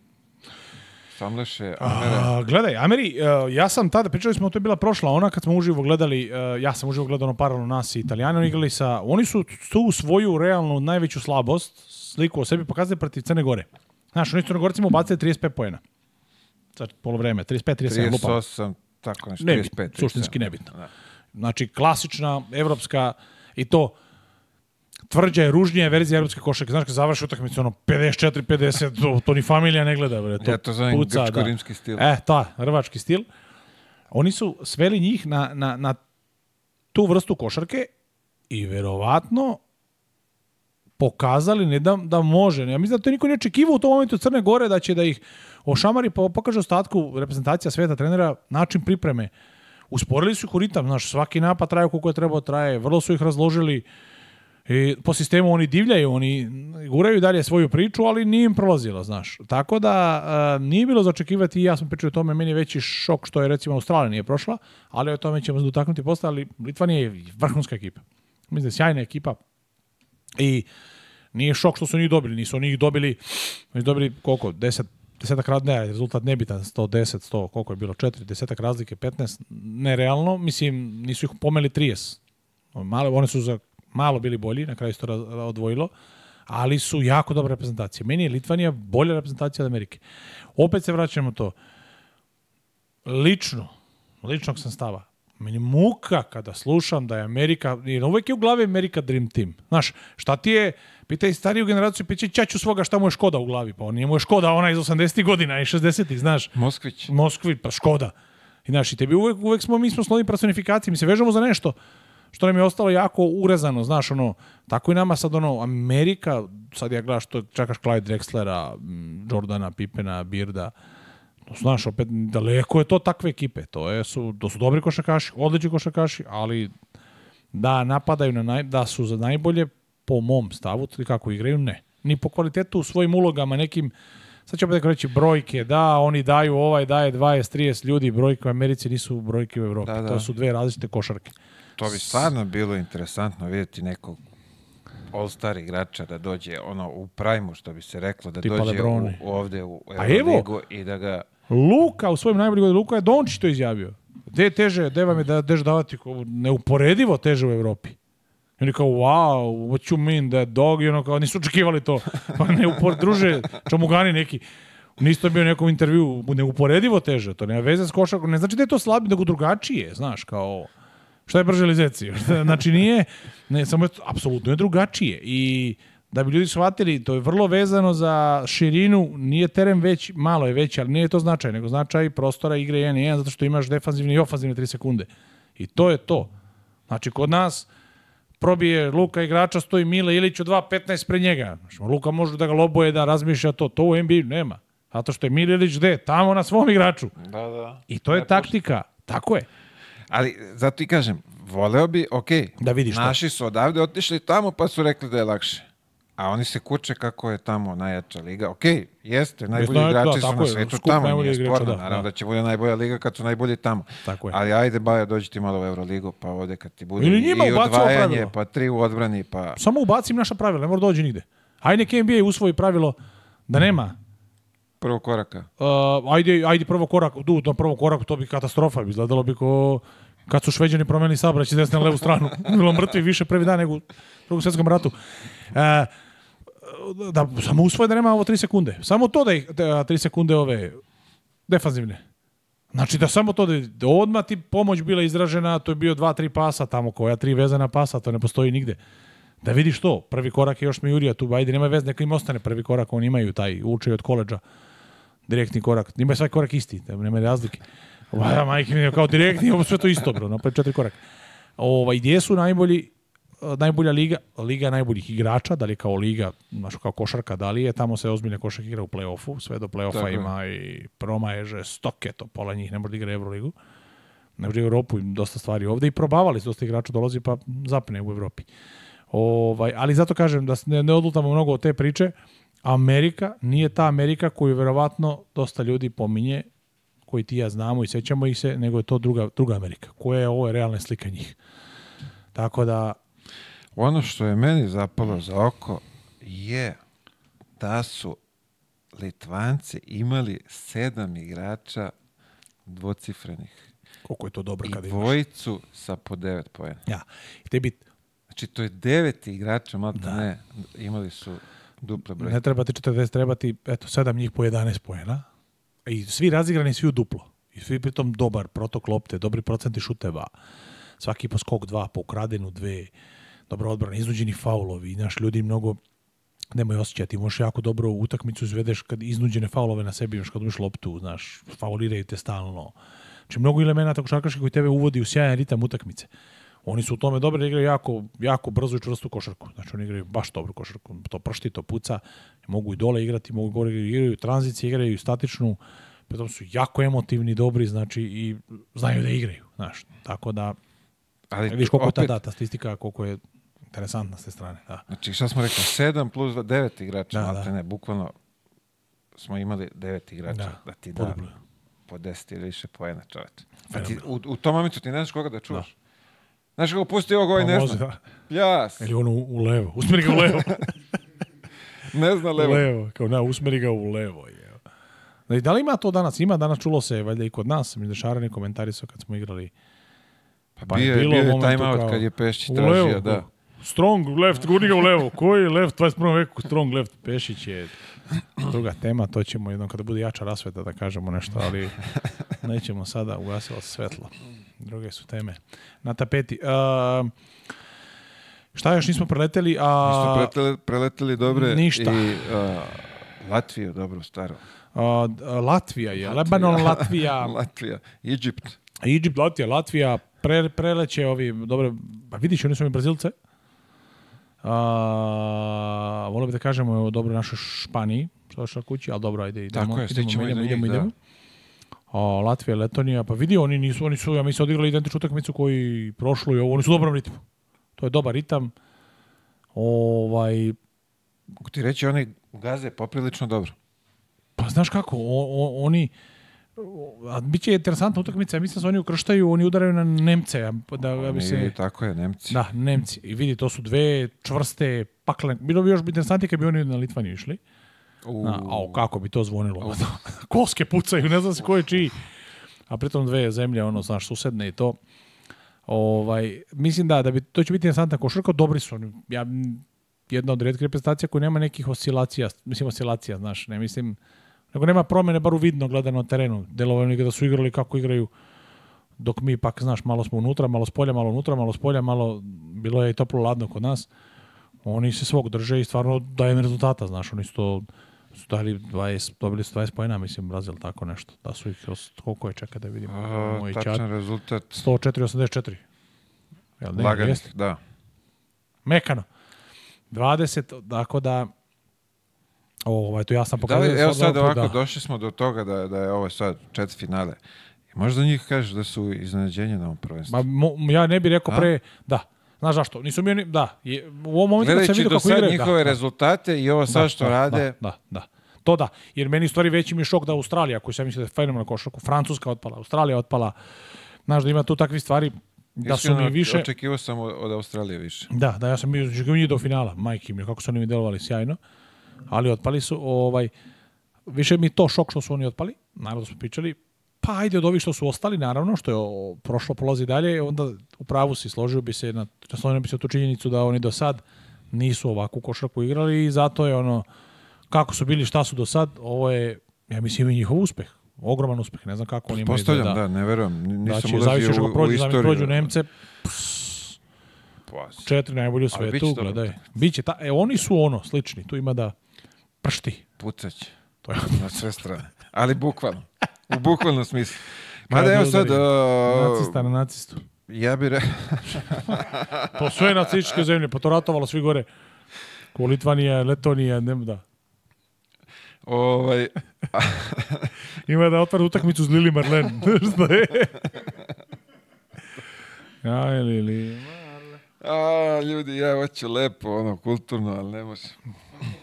Speaker 2: Štamleše, Amere. A,
Speaker 1: gledaj, Ameri, e, ja sam tada, pričali smo, to je bila prošla ona kad smo uživo gledali, e, ja sam uživo gledano ono paralelno nas i Italijani, oni igrali sa, oni su tu svoju realnu najveću slabost, sliku o sebi pokazali protiv Crne Gore. Znaš, oni su Crnogorcima ubacili 35 pojena. Sad polovreme, 35, 37,
Speaker 2: 38, tako nešto, 35. Nebitno,
Speaker 1: suštinski nebitno. Da. Znači, klasična evropska i to tvrđa je ružnija verzija evropske košarke. Znaš kad završi utakmicu ono 54 50 to, to ni familija ne gleda bre. To, ja to zovem
Speaker 2: grčko-rimski da. stil. E,
Speaker 1: ta, rvački stil. Oni su sveli njih na, na, na tu vrstu košarke i verovatno pokazali ne da, da može. Ja mislim da to niko ne očekivao u tom momentu Crne Gore da će da ih ošamari pa pokaže ostatku reprezentacija sveta trenera način pripreme. Usporili su ih u ritam, znaš, svaki napad traje koliko je trebao da traje, vrlo su ih razložili I po sistemu oni divljaju, oni guraju dalje svoju priču, ali nije im prolazilo, znaš. Tako da a, e, nije bilo začekivati i ja sam pričao o tome, meni je veći šok što je recimo Australija nije prošla, ali o tome ćemo se dotaknuti posle, ali Litvanija je vrhunska ekipa. Mislim da je sjajna ekipa i nije šok što su njih dobili, nisu oni ih dobili, oni dobili koliko, 10 desetak razlike, ne, rezultat nebitan, 110, 100, koliko je bilo, 4, desetak razlike, 15, nerealno, mislim, nisu ih pomeli 30. Male, one su za malo bili bolji, na kraju se to odvojilo, ali su jako dobra reprezentacija. Meni je Litvanija bolja reprezentacija od Amerike. Opet se vraćamo to. Lično, ličnog sam stava, meni muka kada slušam da je Amerika, jer uvek je u glavi Amerika Dream Team. Znaš, šta ti je, pitaj stariju generaciju, piće ćaću svoga šta mu je Škoda u glavi, pa on mu je Škoda, ona iz 80. ih godina i 60. ih znaš.
Speaker 2: Moskvić.
Speaker 1: Moskvić, pa Škoda. I znaš, i tebi uvek, uvek smo, mi smo sloni personifikacije, mi se vežemo za nešto što nam je ostalo jako urezano, znaš, ono, tako i nama sad, ono, Amerika, sad ja gledaš to, čekaš Clyde Drexlera, mm, Jordana, Pipena, Birda, to su, znaš, opet, daleko je to takve ekipe, to, je, su, to su dobri košakaši, odlični košakaši, ali da napadaju, na naj, da su za najbolje, po mom stavu, kako igraju, ne. Ni po kvalitetu u svojim ulogama, nekim, sad ću opet reći brojke, da, oni daju ovaj, daje 20, 30 ljudi, brojke u Americi nisu brojke u Evropi. Da, da. To su dve različite košarke.
Speaker 2: To bi stvarno bilo interesantno vidjeti nekog all-star igrača da dođe ono u prajmu, što bi se reklo, da Tipa dođe u, ovde u Euroligu i da ga...
Speaker 1: Luka, u svojim najboljim godinama, Luka je Dončić to izjavio. Gde je teže, gde vam je da, deš davati neuporedivo teže u Evropi. I oni kao, wow, what you mean, that dog, i ono kao, nisu očekivali to. Pa ne upor, druže, čomugani neki. Nisi bio u nekom intervju, neuporedivo teže, to nema veze s košarkom. Ne znači da je to slabije, nego drugačije, znaš, kao ovo. Šta je brže lizeci? Znači nije, ne, samo je, apsolutno je drugačije. I da bi ljudi shvatili, to je vrlo vezano za širinu, nije teren već, malo je veći, ali nije to značaj, nego značaj prostora igre 1 1, zato što imaš defanzivne i ofanzivne 3 sekunde. I to je to. Znači, kod nas probije Luka igrača, stoji Mile Ilić u 2.15 pre njega. Znači, Luka može da ga loboje, da razmišlja to. To u NBA nema. Zato što je Mile Ilić gde? Tamo na svom igraču.
Speaker 2: Da, da.
Speaker 1: I to je
Speaker 2: ne taktika.
Speaker 1: Tako je.
Speaker 2: Ali, zato i kažem, voleo bi, ok,
Speaker 1: da vidiš
Speaker 2: naši to. su odavde otišli tamo pa su rekli da je lakše. A oni se kuče kako je tamo najjača liga. Ok, jeste, najbolji Bez igrači da, su na svetu tamo, nije sporno, da, naravno da. da će bude najbolja liga kad su najbolji tamo. Tako je. Ali ajde, Baja, dođi ti malo u Euroligu, pa ovde kad ti bude i odvajanje, pa tri u odbrani, pa...
Speaker 1: Samo ubacim naša pravila, ne mora dođi nigde. Hajde, neka NBA usvoji pravilo da nema
Speaker 2: Prvo koraka.
Speaker 1: Uh, ajde, ajde prvo korak, du, na prvom koraku to bi katastrofa, bi izgledalo bi ko kad su Šveđani promenili sabrać iz desne na levu stranu. Bilo mrtvi više prvi dan nego u drugom svjetskom ratu. Uh, da samo usvoje da nema ovo 3 sekunde. Samo to da ih 3 da, sekunde ove defanzivne. Znači da samo to da, da odmah ti pomoć bila izražena, to je bio dva, tri pasa tamo koja, tri vezana pasa, to ne postoji nigde. Da vidiš to, prvi korak je još mi Jurija tu, ajde nema vez, neka im ostane prvi korak, oni imaju taj, učaj od koleđa direktni korak. Njima je svaki korak isti, da, nema razlike. Ovaj, majke mi kao direktni, ovo sve to isto, bro, napred pa četiri korak. Ovaj, gdje su najbolji, eh, najbolja liga, liga najboljih igrača, da li kao liga, znaš, kao košarka, da li je, tamo se ozbiljne košarka igra u play-offu, sve do play-offa ima i promaježe, stoke to, pola njih ne može da igra Euroligu, ne može Europu, im dosta stvari ovde i probavali su dosta igrača, dolazi pa zapne u Evropi. Ovaj, ali zato kažem da ne, ne odlutamo mnogo od te priče, Amerika nije ta Amerika koju verovatno dosta ljudi pominje, koji ti ja znamo i sećamo ih se, nego je to druga, druga Amerika, koja je ovo je realna slika njih. Tako da...
Speaker 2: Ono što je meni zapalo za oko je da su Litvanci imali sedam igrača dvocifrenih.
Speaker 1: Koliko je to dobro I
Speaker 2: kada imaš. I dvojicu sa po devet pojena.
Speaker 1: Ja. I tebi...
Speaker 2: Znači, to je devet igrača, malo da. ne, imali su
Speaker 1: Dupla brojka. Ne treba ti 40, treba ti eto, 7 njih po 11 pojena. I svi razigrani, svi u duplo. I svi pritom dobar protok lopte, dobri procenti šuteva. Svaki po skok dva, po ukradenu dve, dobro odbrane, iznuđeni faulovi. Naš ljudi mnogo nemoj osjećaj, ti možeš jako dobro u utakmicu izvedeš kad iznuđene faulove na sebi još kad umiš loptu, znaš, fauliraju te stalno. Znači, mnogo elemenata košarkaške koji tebe uvodi u sjajan ritam utakmice. Oni su u tome dobri, igraju jako, jako brzo i čvrstu košarku. Znači oni igraju baš dobru košarku. To pršti, to puca, mogu i dole igrati, mogu gore igrati, igraju tranzicije, igraju statičnu, pritom su jako emotivni, dobri, znači i znaju da igraju, znaš. Tako da, Ali, vidiš koliko opet, je ta data statistika, koliko je interesantna s te strane. Da.
Speaker 2: Znači šta smo rekli, 7 plus 9 igrača, da, da. ne, bukvalno smo imali 9 igrača da, da ti da po 10 ili više po čoveče. Pa Znači, u, u tom momentu ti ne znaš koga da čuvaš. Da. Znaš kako pusti ovo ovaj pa nešto? Da.
Speaker 1: Jas. Ili ono u levo. Usmeri ga u levo.
Speaker 2: ne zna levo.
Speaker 1: U
Speaker 2: levo.
Speaker 1: Kao
Speaker 2: na,
Speaker 1: usmeri ga u levo. Je. Znači, da, da li ima to danas? Ima danas, čulo se valjda i kod nas. Mildešarani komentari su kad smo igrali.
Speaker 2: Pa, pa bio, je, bilo bio je time out kao, kad je Pešić tražio, levo, da.
Speaker 1: Strong left, gurni ga u levo. Koji left? 21. veku strong left. Pešić je druga tema, to ćemo jednom kada bude jača rasveta da kažemo nešto, ali nećemo sada ugasilo svetlo druge su teme na tapeti. Uh, šta još nismo preleteli? A... Nismo
Speaker 2: preleteli, preleteli dobre ništa. i uh, Latviju, dobro, staro.
Speaker 1: Uh, Latvija je, Lebanon, Latvija.
Speaker 2: Latvija, Egipt.
Speaker 1: Egipt, Latvija, Latvija, pre, preleće ovi, dobro, pa vidiš, oni su mi Brazilce. Uh, volio bi da kažemo dobro našoj Španiji, što kući, ali dobro, ajde, idemo, Tako je, idemo, idemo, idemo, da. idemo, idemo o, Latvija, Letonija, pa vidi, oni nisu, oni su, ja mislim, odigrali identičnu utakmicu koji prošlo i ovo, oni su u dobrom ritmu. To je dobar ritam. Ovaj...
Speaker 2: Kako ti reći, oni gaze poprilično dobro.
Speaker 1: Pa znaš kako, o, o, oni, a bit interesantna utakmica, ja mislim da oni ukrštaju, oni udaraju na Nemce. Da, ja bi se...
Speaker 2: Tako je, Nemci.
Speaker 1: Da, Nemci. I vidi, to su dve čvrste pakle. Bilo bi još interesantnije kad bi oni na Litvaniju išli. Uh. Na, au, kako bi to zvonilo. Koske pucaju, ne znam se ko je čiji. A pritom dve zemlje, ono, znaš, susedne i to. Ovaj, mislim da, da bi, to će biti interesantna košarka, dobri su oni. Ja, jedna od redkih reprezentacija koja nema nekih oscilacija, mislim oscilacija, znaš, ne mislim, nego nema promene, bar uvidno gledano na terenu. Delovalo oni da su igrali kako igraju, dok mi pak, znaš, malo smo unutra, malo spolja, malo unutra, malo spolja, malo, bilo je i toplo ladno kod nas. Oni se svog drže i stvarno daje rezultata, znaš, oni su to su dali 20, dobili su 20 pojena, mislim, Brazil, tako nešto. Da su ih, koliko je, čeka da vidimo. A, Moj
Speaker 2: tačan čat, rezultat.
Speaker 1: 104-84.
Speaker 2: Jel ne? Lagani, Jeste? da.
Speaker 1: Mekano. 20, tako da... O, ovaj, to ja sam pokazao. Da li, evo da
Speaker 2: sad ovako, da... došli smo do toga da, da je ovo sad čet finale. možda njih kažeš da su iznenađenje na ovom
Speaker 1: prvenstvu. Ma, mo, ja ne bih rekao A? pre, da. Znaš zašto? Nisu mi oni, da, je, u ovom momentu Gledajući kad sam vidio kako igraju. Da,
Speaker 2: njihove da, rezultate i ovo sad da, što da, da, rade.
Speaker 1: Da, da, To da, jer meni stvari veći mi je šok da Australija, koju sam mislio da je fenomenalna košarku, Francuska otpala, Australija otpala, znaš da ima tu takvi stvari, da
Speaker 2: su mi više... Očekivao sam od Australije više.
Speaker 1: Da, da, ja sam bio očekivao znači, njih do finala, majke mi, kako su oni mi delovali sjajno, ali otpali su, ovaj, više mi to šok što su oni otpali, naravno smo pričali, pa ajde od ovih što su ostali, naravno, što je prošlo polazi dalje, onda u pravu si složio bi se, na, naslonio bi se tu činjenicu da oni do sad nisu ovakvu košarku igrali i zato je ono, kako su bili, šta su do sad, ovo je, ja mislim, i njihov uspeh. Ogroman uspeh, ne znam kako oni imaju. Postavljam,
Speaker 2: da, da, ne verujem, nisam da
Speaker 1: ulazio u, u, prođu, u istoriju. prođu Nemce, pss, pa, četiri najbolje u svetu, gledaj. Biće ta, e, oni su ono, slični, tu ima da pršti.
Speaker 2: Pucać. To je. Na sve strane. Ali bukvalno u bukvalnom smislu.
Speaker 1: Mada evo sad... Nacista na nacistu.
Speaker 2: Ja bih rekao...
Speaker 1: to pa sve nacističke zemlje, pa to ratovalo svi gore. Ko Litvanija, Letonija, ne da.
Speaker 2: Ovaj...
Speaker 1: Ima da otvara utakmicu s Lili Marlen. Šta je? Aj, Lili
Speaker 2: A, ljudi, ja hoću lepo, ono, kulturno, ali ne može.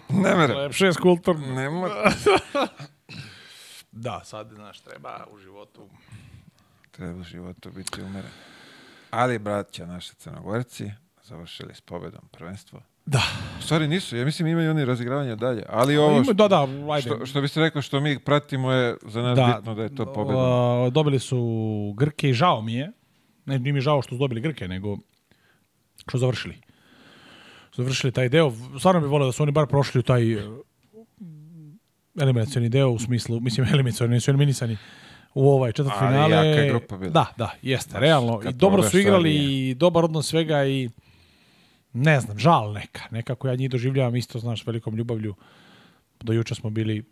Speaker 2: Ne mere.
Speaker 1: Lepše
Speaker 2: je
Speaker 1: kulturno.
Speaker 2: Ne more.
Speaker 1: Da, sad, znaš, treba u životu...
Speaker 2: Treba u životu biti umeren. Ali, braća naše crnogorci, završili s pobedom prvenstvo.
Speaker 1: Da.
Speaker 2: Stvari nisu, ja mislim imaju oni razigravanje dalje, ali ovo što, Ima,
Speaker 1: da, da, ajde.
Speaker 2: Što, što bi se rekao što mi pratimo je za nas
Speaker 1: da, bitno da
Speaker 2: je
Speaker 1: to pobeda. O, dobili su Grke i žao mi je, ne mi je žao što su dobili Grke, nego što završili. Završili taj deo, stvarno bih volio da su oni bar prošli u taj eliminacioni deo u smislu, mislim eliminacioni, su eliminisani u ovaj četvrtfinale. Ali jaka je
Speaker 2: grupa bila.
Speaker 1: Da, da, jeste, realno. I dobro su igrali i dobar odnos svega i ne znam, žal neka. Nekako ja njih doživljavam isto, znaš, velikom ljubavlju. Do juče smo bili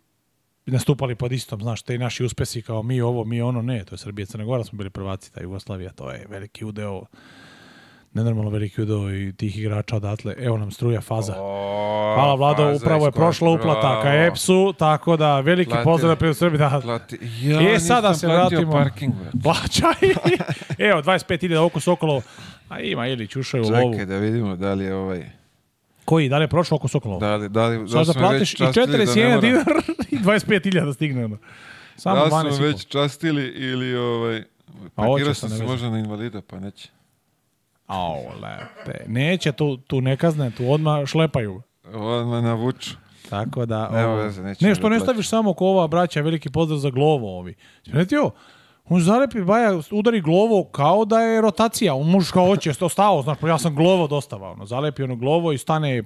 Speaker 1: nastupali pod istom, znaš, te naši uspesi kao mi ovo, mi ono, ne, to je Srbije, Crna Gora smo bili prvaci, ta Jugoslavija, to je veliki udeo nenormalno veliki udao i tih igrača odatle. Evo nam struja faza. O, Hvala Vlado, faza upravo je prošla uplata ka EPS-u, tako da veliki plati, pozdrav prije Srbi. Da. Plati, ja, e, sada se vratimo. Parking, Plaćaj. Evo, 25.000 oko Sokolo. A ima ili čušaju u lovu.
Speaker 2: Čekaj da vidimo da li je ovaj...
Speaker 1: Koji? Da
Speaker 2: li je
Speaker 1: prošao oko Sokolova? Da
Speaker 2: li,
Speaker 1: da li,
Speaker 2: da
Speaker 1: Sada
Speaker 2: platiš i 41 da dinar i 25.000 da stigne. Ono. Samo da smo već častili ili ovaj, pa parkirao sam se možda na invalida, pa neće.
Speaker 1: Au, lepe. Neće, tu, tu ne kazne, tu odmah šlepaju.
Speaker 2: Odmah navuču.
Speaker 1: Tako da...
Speaker 2: Ovo... Evo, neće
Speaker 1: ne, što da ne staviš samo ko ova braća, veliki pozdrav za glovo ovi. Smetio, on zalepi baja, udari glovo kao da je rotacija. On muš kao oće, stao, znaš, pa ja sam glovo dostavao. Ono. Zalepi ono glovo i stane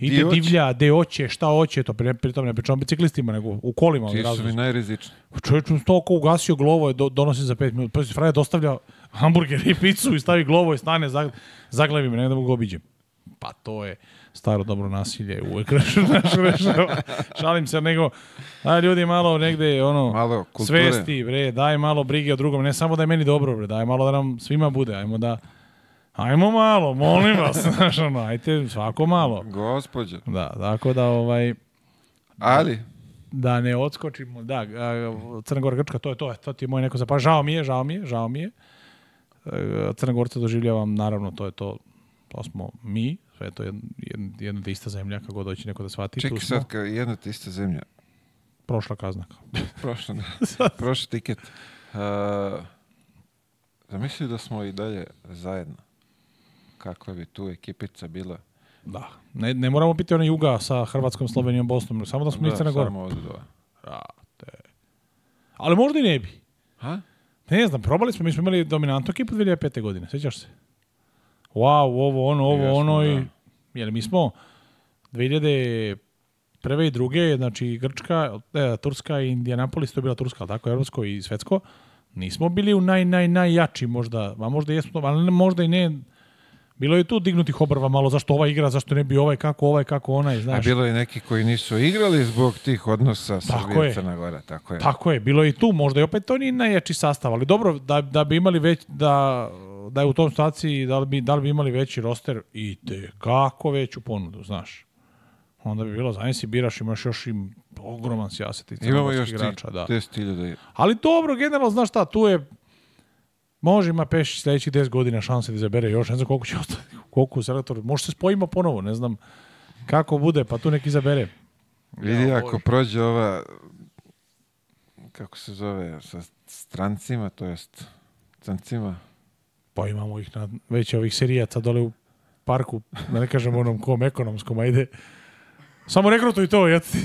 Speaker 1: Ide da divlja, gde hoće, šta hoće, to pri, pri tom ne pričamo biciklistima, nego u kolima.
Speaker 2: Ti su mi najrizični.
Speaker 1: Čovječ, toliko ugasio glovo, je do, donosi za 5 minuta. Pazi, Fraja dostavlja hamburger i picu i stavi glovo i stane, zag, zaglavi me, ne da mogu obiđem. Pa to je staro dobro nasilje, uvek rešava. Šalim se, nego, aj ljudi malo negde, ono, malo kulture. svesti, bre, daj malo brige o drugom, ne samo da je meni dobro, bre, daj malo da nam svima bude, ajmo da ajmo malo, molim vas, znaš, ono, ajte svako malo.
Speaker 2: Gospodje.
Speaker 1: Da, tako da ovaj...
Speaker 2: Ali?
Speaker 1: Da ne odskočimo, da, Crna Grčka, to je to, to ti je moj neko zapad. Žao mi je, žao mi je, žao mi je. E, Crna Gorca doživljavam, naravno, to je to, to smo mi, sve je to jedna, jedna te ista zemlja, kako doći neko da shvati.
Speaker 2: Čekaj sad, ka, jedna tista zemlja.
Speaker 1: Prošla kaznaka.
Speaker 2: Prošla, da. prošli tiket. Uh, e, zamisli da smo i dalje zajedno kakva bi tu ekipica bila.
Speaker 1: Da. Ne, ne moramo biti onaj juga sa Hrvatskom, Slovenijom, Bosnom, samo da smo da, iz Crne Gore.
Speaker 2: Samo Rate.
Speaker 1: Ali možda i ne bi. Ha? Ne znam, probali smo, mi smo imali dominantnu ekipu 2005. godine, sećaš se? Wow, ovo, ono, ovo, Jasno, ono i... Da. Jer mi smo 2000 prve i druge, znači Grčka, e, Turska i Indianapolis, to je bila Turska, ali tako, Evropsko i Svetsko, nismo bili u naj, naj, najjači možda, a možda jesmo, ali možda i ne Bilo je tu dignutih obrva malo, zašto ova igra, zašto ne bi ovaj, kako ovaj, kako onaj, znaš. A
Speaker 2: bilo je neki koji nisu igrali zbog tih odnosa sa Crna Gora, tako je.
Speaker 1: Tako je, bilo je i tu, možda i opet to nije najjači sastav, ali dobro, da, da bi imali već, da, da je u tom situaciji, da li bi, da li bi imali veći roster i te kako veću ponudu, znaš. Onda bi bilo, znaš, si biraš, imaš još i ogroman sjaset i Imamo još igrača, ti, da.
Speaker 2: 10.000.
Speaker 1: Ali dobro, generalno, znaš šta, tu je Može, ima peš sledećih 10 godina šanse da izabere još, ne znam koliko će ostati, koliko selektor, može se spojimo ponovo, ne znam kako bude, pa tu neki izabere.
Speaker 2: Vidi, ja, ako prođe ova, kako se zove, sa strancima, to jest strancima.
Speaker 1: Pa imamo ih na, već ovih serijaca dole u parku, da ne kažem onom kom ekonomskom, ajde. Samo rekrutuj to, ja ti...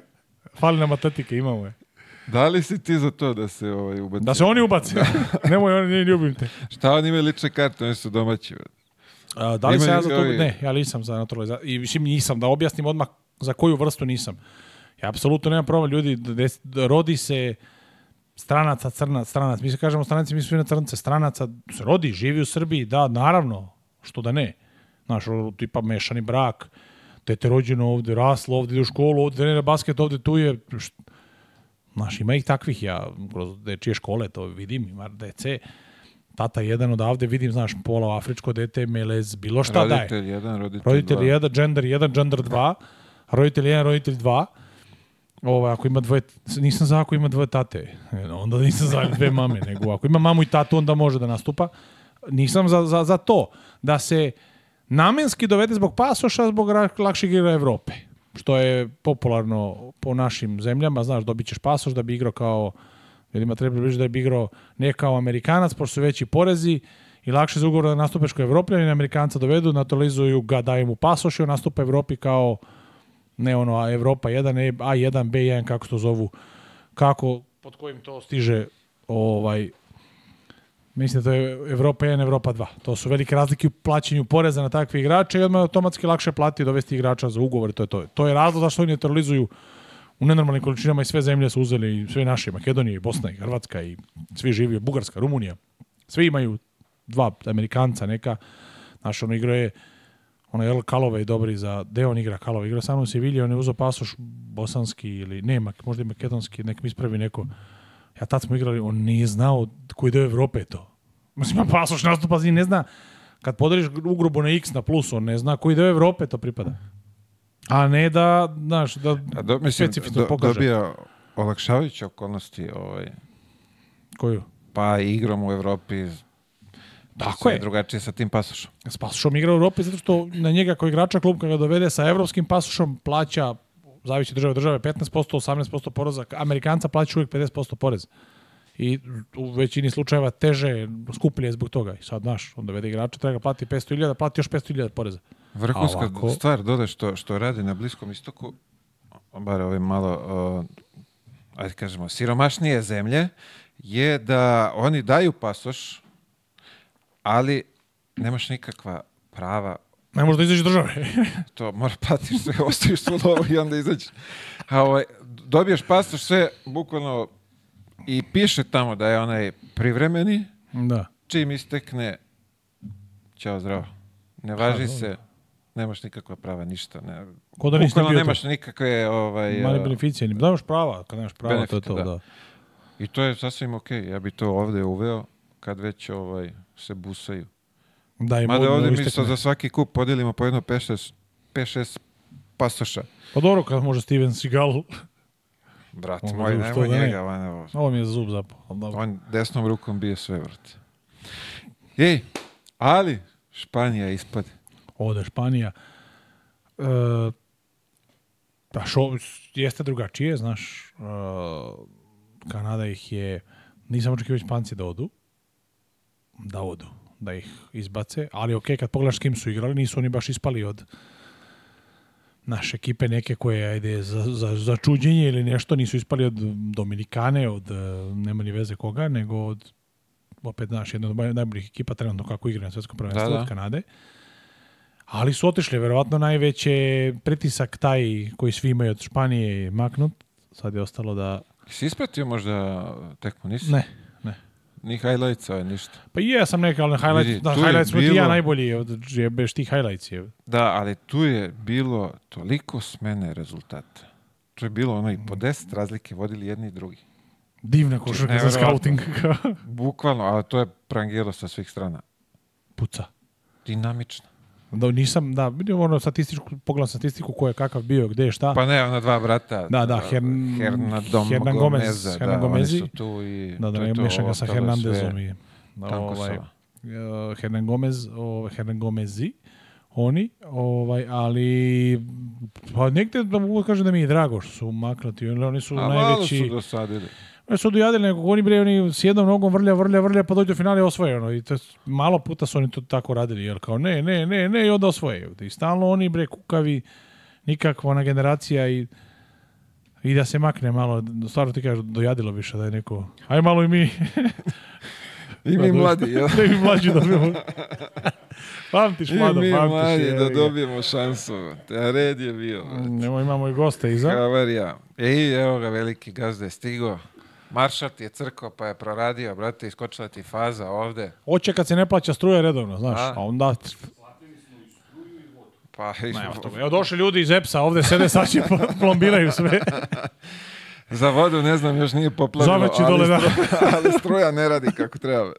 Speaker 1: Fali nam atletike, imamo je.
Speaker 2: Da li si ti za to da se ovaj, ubaci?
Speaker 1: Da se oni ubaci. Da. Nemoj, oni ne ljubim te.
Speaker 2: Šta oni imaju lične karte, oni su domaći. A,
Speaker 1: da li Ima sam ja za to? Ne, ja nisam za naturalizaciju. I mislim nisam, da objasnim odmah za koju vrstu nisam. Ja apsolutno nemam problem, ljudi, da des, da rodi se stranaca, crna, stranac. Mi se kažemo stranci, mi smo na crnce. Stranaca se rodi, živi u Srbiji, da, naravno, što da ne. Znaš, tipa mešani brak, dete rođeno ovde, raslo ovde, ide u školu, ovde, trenira basket, ovde tu je, šta, Znaš, ima ih takvih, ja kroz dečije škole to vidim, ima dece, tata jedan odavde, vidim, znaš, pola afričko dete, melez, bilo šta
Speaker 2: roditelj
Speaker 1: daje.
Speaker 2: Roditelj jedan, roditelj, roditelj dva.
Speaker 1: jedan, džendar jedan, džendar dva, roditelj jedan, roditelj dva. Ovo, ako ima dvoje, nisam za ako ima dvoje tate, e, onda nisam za dve mame, nego ako ima mamu i tatu, onda može da nastupa. Nisam za, za, za to, da se namenski dovede zbog pasoša, zbog lakšeg igra Evrope što je popularno po našim zemljama, znaš, dobit ćeš pasoš da bi igrao kao, ljudima treba približiti da bi igrao ne kao Amerikanac, pošto su veći porezi i lakše za ugovor da nastupeš kao Evropljani, Amerikanca dovedu, naturalizuju ga, daju mu pasoš i on nastupa Evropi kao, ne ono, a Evropa 1, A1, B1, kako se to zovu, kako, pod kojim to stiže ovaj Mislim da to je Evropa 1, Evropa 2. To su velike razlike u plaćanju poreza na takve igrače i odmah automatski lakše plati dovesti igrača za ugovor. To je, to. to je razlog zašto oni neutralizuju u nenormalnim količinama i sve zemlje su uzeli, i sve naše, Makedonije, i Bosna, i Hrvatska, i svi živi, Bugarska, Rumunija. Svi imaju dva Amerikanca neka. Naš ono igra je ono El Kalove je dobri za, gde on igra Kalove, igra samo u Sevilji, on je uzao pasoš bosanski ili ne, možda i makedonski, nek mi ispravi neko Ja tad smo igrali, on nije znao koji deo Evrope je to. Mislim, pa pasoš nastupa, ne zna. Kad podeliš ugrubo na x na plus, on ne zna koji deo Evrope to pripada. A ne da, znaš, da, da do, mislim, specifično do, pokaže.
Speaker 2: Dobija olakšavajuće okolnosti ovaj...
Speaker 1: Koju?
Speaker 2: Pa igrom u Evropi tako je. drugačije sa tim pasošom.
Speaker 1: S pasošom igra u Evropi, zato što na njega koji igrača klub kada dovede sa evropskim pasošom plaća zavisi države države, 15%, 18% poreza. Amerikanca plaća uvijek 50% poreza. I u većini slučajeva teže, skuplje je zbog toga. I sad, znaš, onda vede igrača, treba plati 500.000, plati još 500.000 poreza.
Speaker 2: Vrhunska ovako... stvar, doda što, što radi na Bliskom istoku, bar ove malo, o, ajde kažemo, siromašnije zemlje, je da oni daju pasoš, ali nemaš nikakva prava
Speaker 1: ne možeš da izađeš države.
Speaker 2: to, mora patiš sve, ostaviš tu lovu i onda izađeš. A ovaj, dobiješ pasoš sve, bukvalno, i piše tamo da je onaj privremeni,
Speaker 1: da.
Speaker 2: čim istekne, ćao zdravo. Ne važi ha, se, nemaš nikakva prava, ništa. Ne, Ko da nisi nemaš to? nikakve... Ovaj, Mali
Speaker 1: beneficije, ne daš prava, kad nemaš prava, benefite, to je to, da. da.
Speaker 2: I to je sasvim okej, okay. ja bi to ovde uveo, kad već ovaj, se busaju. Da, i Mada ovdje mi za svaki kup podelimo po jedno 5-6 pasoša.
Speaker 1: Pa dobro, kad može Steven Seagal.
Speaker 2: Brat Mogu moj, da nemoj da njega. Ne.
Speaker 1: Ovo mi je zub zapao.
Speaker 2: On desnom rukom bije sve vrte. Ej, ali Španija ispade.
Speaker 1: Ode Španija. E, pa šo, jeste drugačije, znaš. E, Kanada ih je... Nisam očekivao Španci da odu. Da odu da ih izbace, ali ok, kad pogledaš kim su igrali, nisu oni baš ispali od naše ekipe neke koje ajde za, za, za čuđenje ili nešto nisu ispali od Dominikane, od e, nema ni veze koga, nego od opet naš jedna od najboljih ekipa trenutno kako igra na svetskom prvenstvu da, da. od Kanade. Ali su otišli, verovatno najveće pritisak taj koji svi imaju od Španije je maknut. Sad je ostalo da...
Speaker 2: Si ispratio možda tekmu, nisi?
Speaker 1: Ne.
Speaker 2: Ni highlightsa, ništa.
Speaker 1: Pa i ja sam neka, ali highlight, Vidi, da, highlights bilo... ja najbolji od žebeš tih highlights
Speaker 2: je. Da, ali tu je bilo toliko smene rezultata. Tu je bilo ono i po deset razlike vodili jedni i drugi.
Speaker 1: Divna znači, košarka za scouting.
Speaker 2: Bukvalno, ali to je prangelo sa svih strana.
Speaker 1: Puca.
Speaker 2: Dinamična.
Speaker 1: Da, nisam, da, vidio ono statističku, pogledam statistiku ko je kakav bio, gde je šta.
Speaker 2: Pa ne, ona dva brata.
Speaker 1: Da, da, da Hern, Hernan, Dom, Hernan Gomez, Gomeza, da, Hernan da, Gomezi. Oni
Speaker 2: su tu i...
Speaker 1: Da, da, to ne to, mešam ga sa Hernandezom i... Da, ovaj, uh, Hernan Gomez, ovaj, Hernan Gomezi, oni, ovaj, ali pa negde da mogu kažem da mi je drago što su maknuti, oni su A, najveći... A malo su dosadili. Ne su odujadili, nego oni bre, oni s jednom nogom vrlja, vrlja, vrlja, pa dođu do finala i osvoje. Ono. I to, malo puta su oni to tako radili, jer kao ne, ne, ne, ne, i onda osvoje. I stalno oni bre kukavi, nikakva ona generacija i i da se makne malo, stvarno ti kažu, dojadilo više da je neko, aj malo i mi.
Speaker 2: I mi da, mladi,
Speaker 1: jel? Da I mi mlađi dobijemo.
Speaker 2: pamtiš, mlado, pamtiš.
Speaker 1: I
Speaker 2: mi
Speaker 1: mladi
Speaker 2: je, da dobijemo šansu. Te red je bio.
Speaker 1: Nemo, imamo i goste iza. Kavar
Speaker 2: ja. Ej, evo ga, veliki gazda je stigao. Maršal ti je crko, pa je proradio, brate, iskočila ti faza ovde.
Speaker 1: Oće kad se ne plaća struja redovno, znaš, a, a onda... Pa, i... Nema toga. Evo došli ljudi iz EPS-a, ovde sede, sad će plombiraju sve.
Speaker 2: Za vodu ne znam, još nije poplavilo, ali, dole, da. struja, ali struja ne radi kako treba.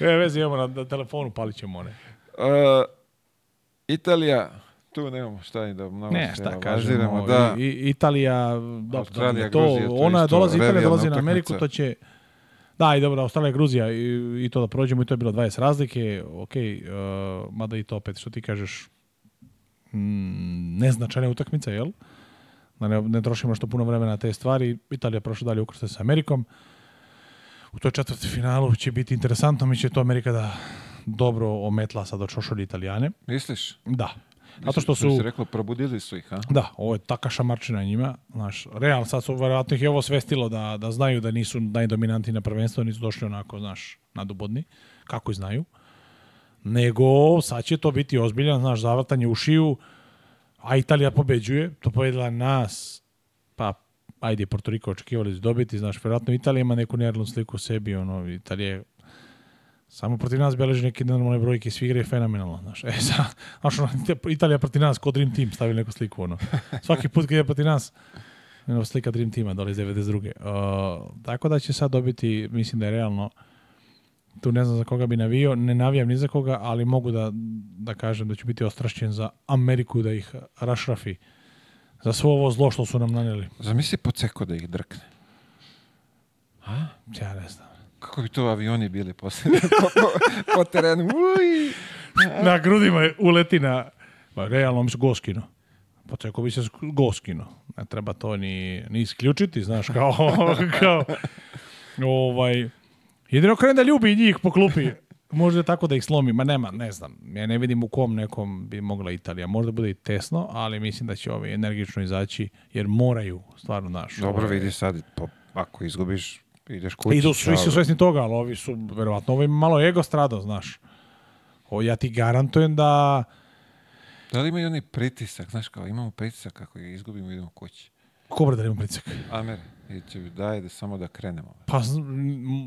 Speaker 1: e, vezi imamo na, na telefonu, palit ćemo one. Uh,
Speaker 2: Italija tu nemamo šta i da mnogo ne,
Speaker 1: šta kažemo, da. I, Italija, da, da, to, to ona isto, dolazi, Italija dolazi na Ameriku, to će, da, i dobro, Australija, Gruzija i, i, to da prođemo i to je bilo 20 razlike, ok, uh, mada i to opet, što ti kažeš, mm, neznačajna utakmica, jel? Da ne, ne trošimo što puno vremena na te stvari, Italija prošla dalje ukrste sa Amerikom, u toj četvrti finalu će biti interesantno, mi će to Amerika da dobro ometla sad od šošolji Italijane.
Speaker 2: Misliš?
Speaker 1: Da. Zato što su... Se
Speaker 2: reklo, probudili su ih,
Speaker 1: a? Da, ovo je taka šamarčina njima. Znaš, real, sad su, verovatno ih je ovo svestilo da, da znaju da nisu najdominantni na prvenstvo, nisu došli onako, znaš, nadobodni, kako i znaju. Nego, sad će to biti ozbiljan, znaš, zavrtanje u šiju, a Italija pobeđuje, to pobedila nas, pa ajde, Porto Riko očekivali su dobiti, znaš, verovatno Italija ima neku nerealnu sliku u sebi, ono, Italija je Samo protiv nas beleži neke normalne brojke, svi igraju fenomenalno. Znaš, e, sa, znaš, ono, Italija protiv nas, ko Dream Team stavili neku sliku. Ono. Svaki put kad je protiv nas, ono, slika Dream Teama, dole li iz 92. Uh, tako da će sad dobiti, mislim da je realno, tu ne znam za koga bi navio, ne navijam ni za koga, ali mogu da, da kažem da ću biti ostrašćen za Ameriku da ih rašrafi za svo ovo zlo što su nam naneli.
Speaker 2: Zamisli poceko da ih drkne.
Speaker 1: A? Ja ne znam.
Speaker 2: Kako bi to avioni bili posle po, po, po terenu? Uj!
Speaker 1: Na grudima je uletina. Pa realno mi se goskino. Pa bi se goskino. Ne treba to ni, ni isključiti, znaš, kao... kao ovaj, jedino krenem da ljubi njih po klupi. Možda tako da ih slomi, ma nema, ne znam. Ja ne vidim u kom nekom bi mogla Italija. Možda bude i tesno, ali mislim da će ovi energično izaći, jer moraju, stvarno naš.
Speaker 2: Dobro ovaj, vidi sad, po, ako izgubiš ideš e, kući. Idu, svi
Speaker 1: su svesni toga, ali ovi su, verovatno, ovo ovaj im malo ego stradao, znaš. O, ja ti garantujem da...
Speaker 2: Da li imaju oni pritisak, znaš, kao imamo pritisak, ako ga izgubimo, idemo kući.
Speaker 1: Ko da ima pritisak?
Speaker 2: Amer, daj da samo da krenemo.
Speaker 1: Pa,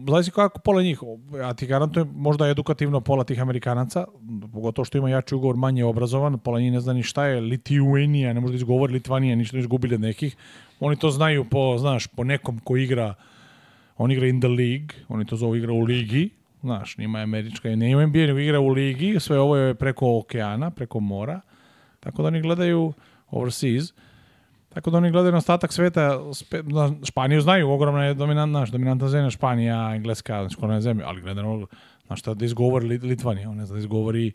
Speaker 1: znači kako pola njih, ja ti garantujem, možda edukativno pola tih Amerikanaca, pogotovo što ima jači ugovor, manje obrazovan, pola njih ne zna ni šta je, Lituanija, ne da izgovor, Litvanija, ništa ne izgubili od nekih. Oni to znaju po, znaš, po nekom ko igra on igra in the league, oni to zovu igra u ligi, znaš, nima američka, ne ima NBA, nego igra u ligi, sve ovo je preko okeana, preko mora, tako da oni gledaju overseas, tako da oni gledaju na ostatak sveta, spe, na Španiju znaju, ogromna je dominantna, znaš, dominantna zemlja Španija, Engleska, znači korona zemlja, ali gledaju, znaš šta da izgovori Lit Litvanija, on ne zna da izgovori,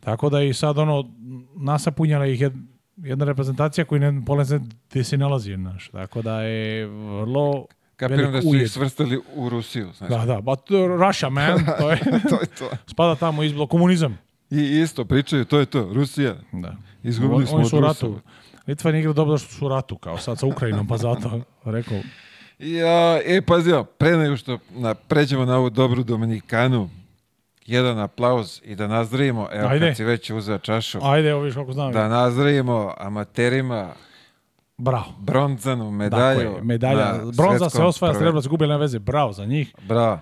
Speaker 1: tako da i sad ono, nasapunjala ih je jedna reprezentacija koju ne, polen se gdje se nalazi, znaš, tako da je vrlo
Speaker 2: Kapiram da su ujed. ih svrstali u Rusiju.
Speaker 1: Znači. Da, da, but pa Russia, man. To je,
Speaker 2: to, je to.
Speaker 1: Spada tamo izbilo komunizam.
Speaker 2: I isto pričaju, to je to, Rusija. Da. Izgubili smo oni su od ratu.
Speaker 1: Litva nije igra dobro što su u ratu, kao sad sa Ukrajinom, pa zato rekao.
Speaker 2: Ja, e, pazio, pre nego što na, pređemo na ovu dobru Dominikanu, jedan aplauz i da nazdravimo, evo Ajde. kad si već uzeo čašu.
Speaker 1: Ajde,
Speaker 2: evo
Speaker 1: viš kako znam.
Speaker 2: Da nazdravimo amaterima,
Speaker 1: Bravo.
Speaker 2: Bronzanu medalju. Dakle,
Speaker 1: medalja. Bronza se osvaja, srebra se gubila na veze. Bravo za njih.
Speaker 2: Bravo.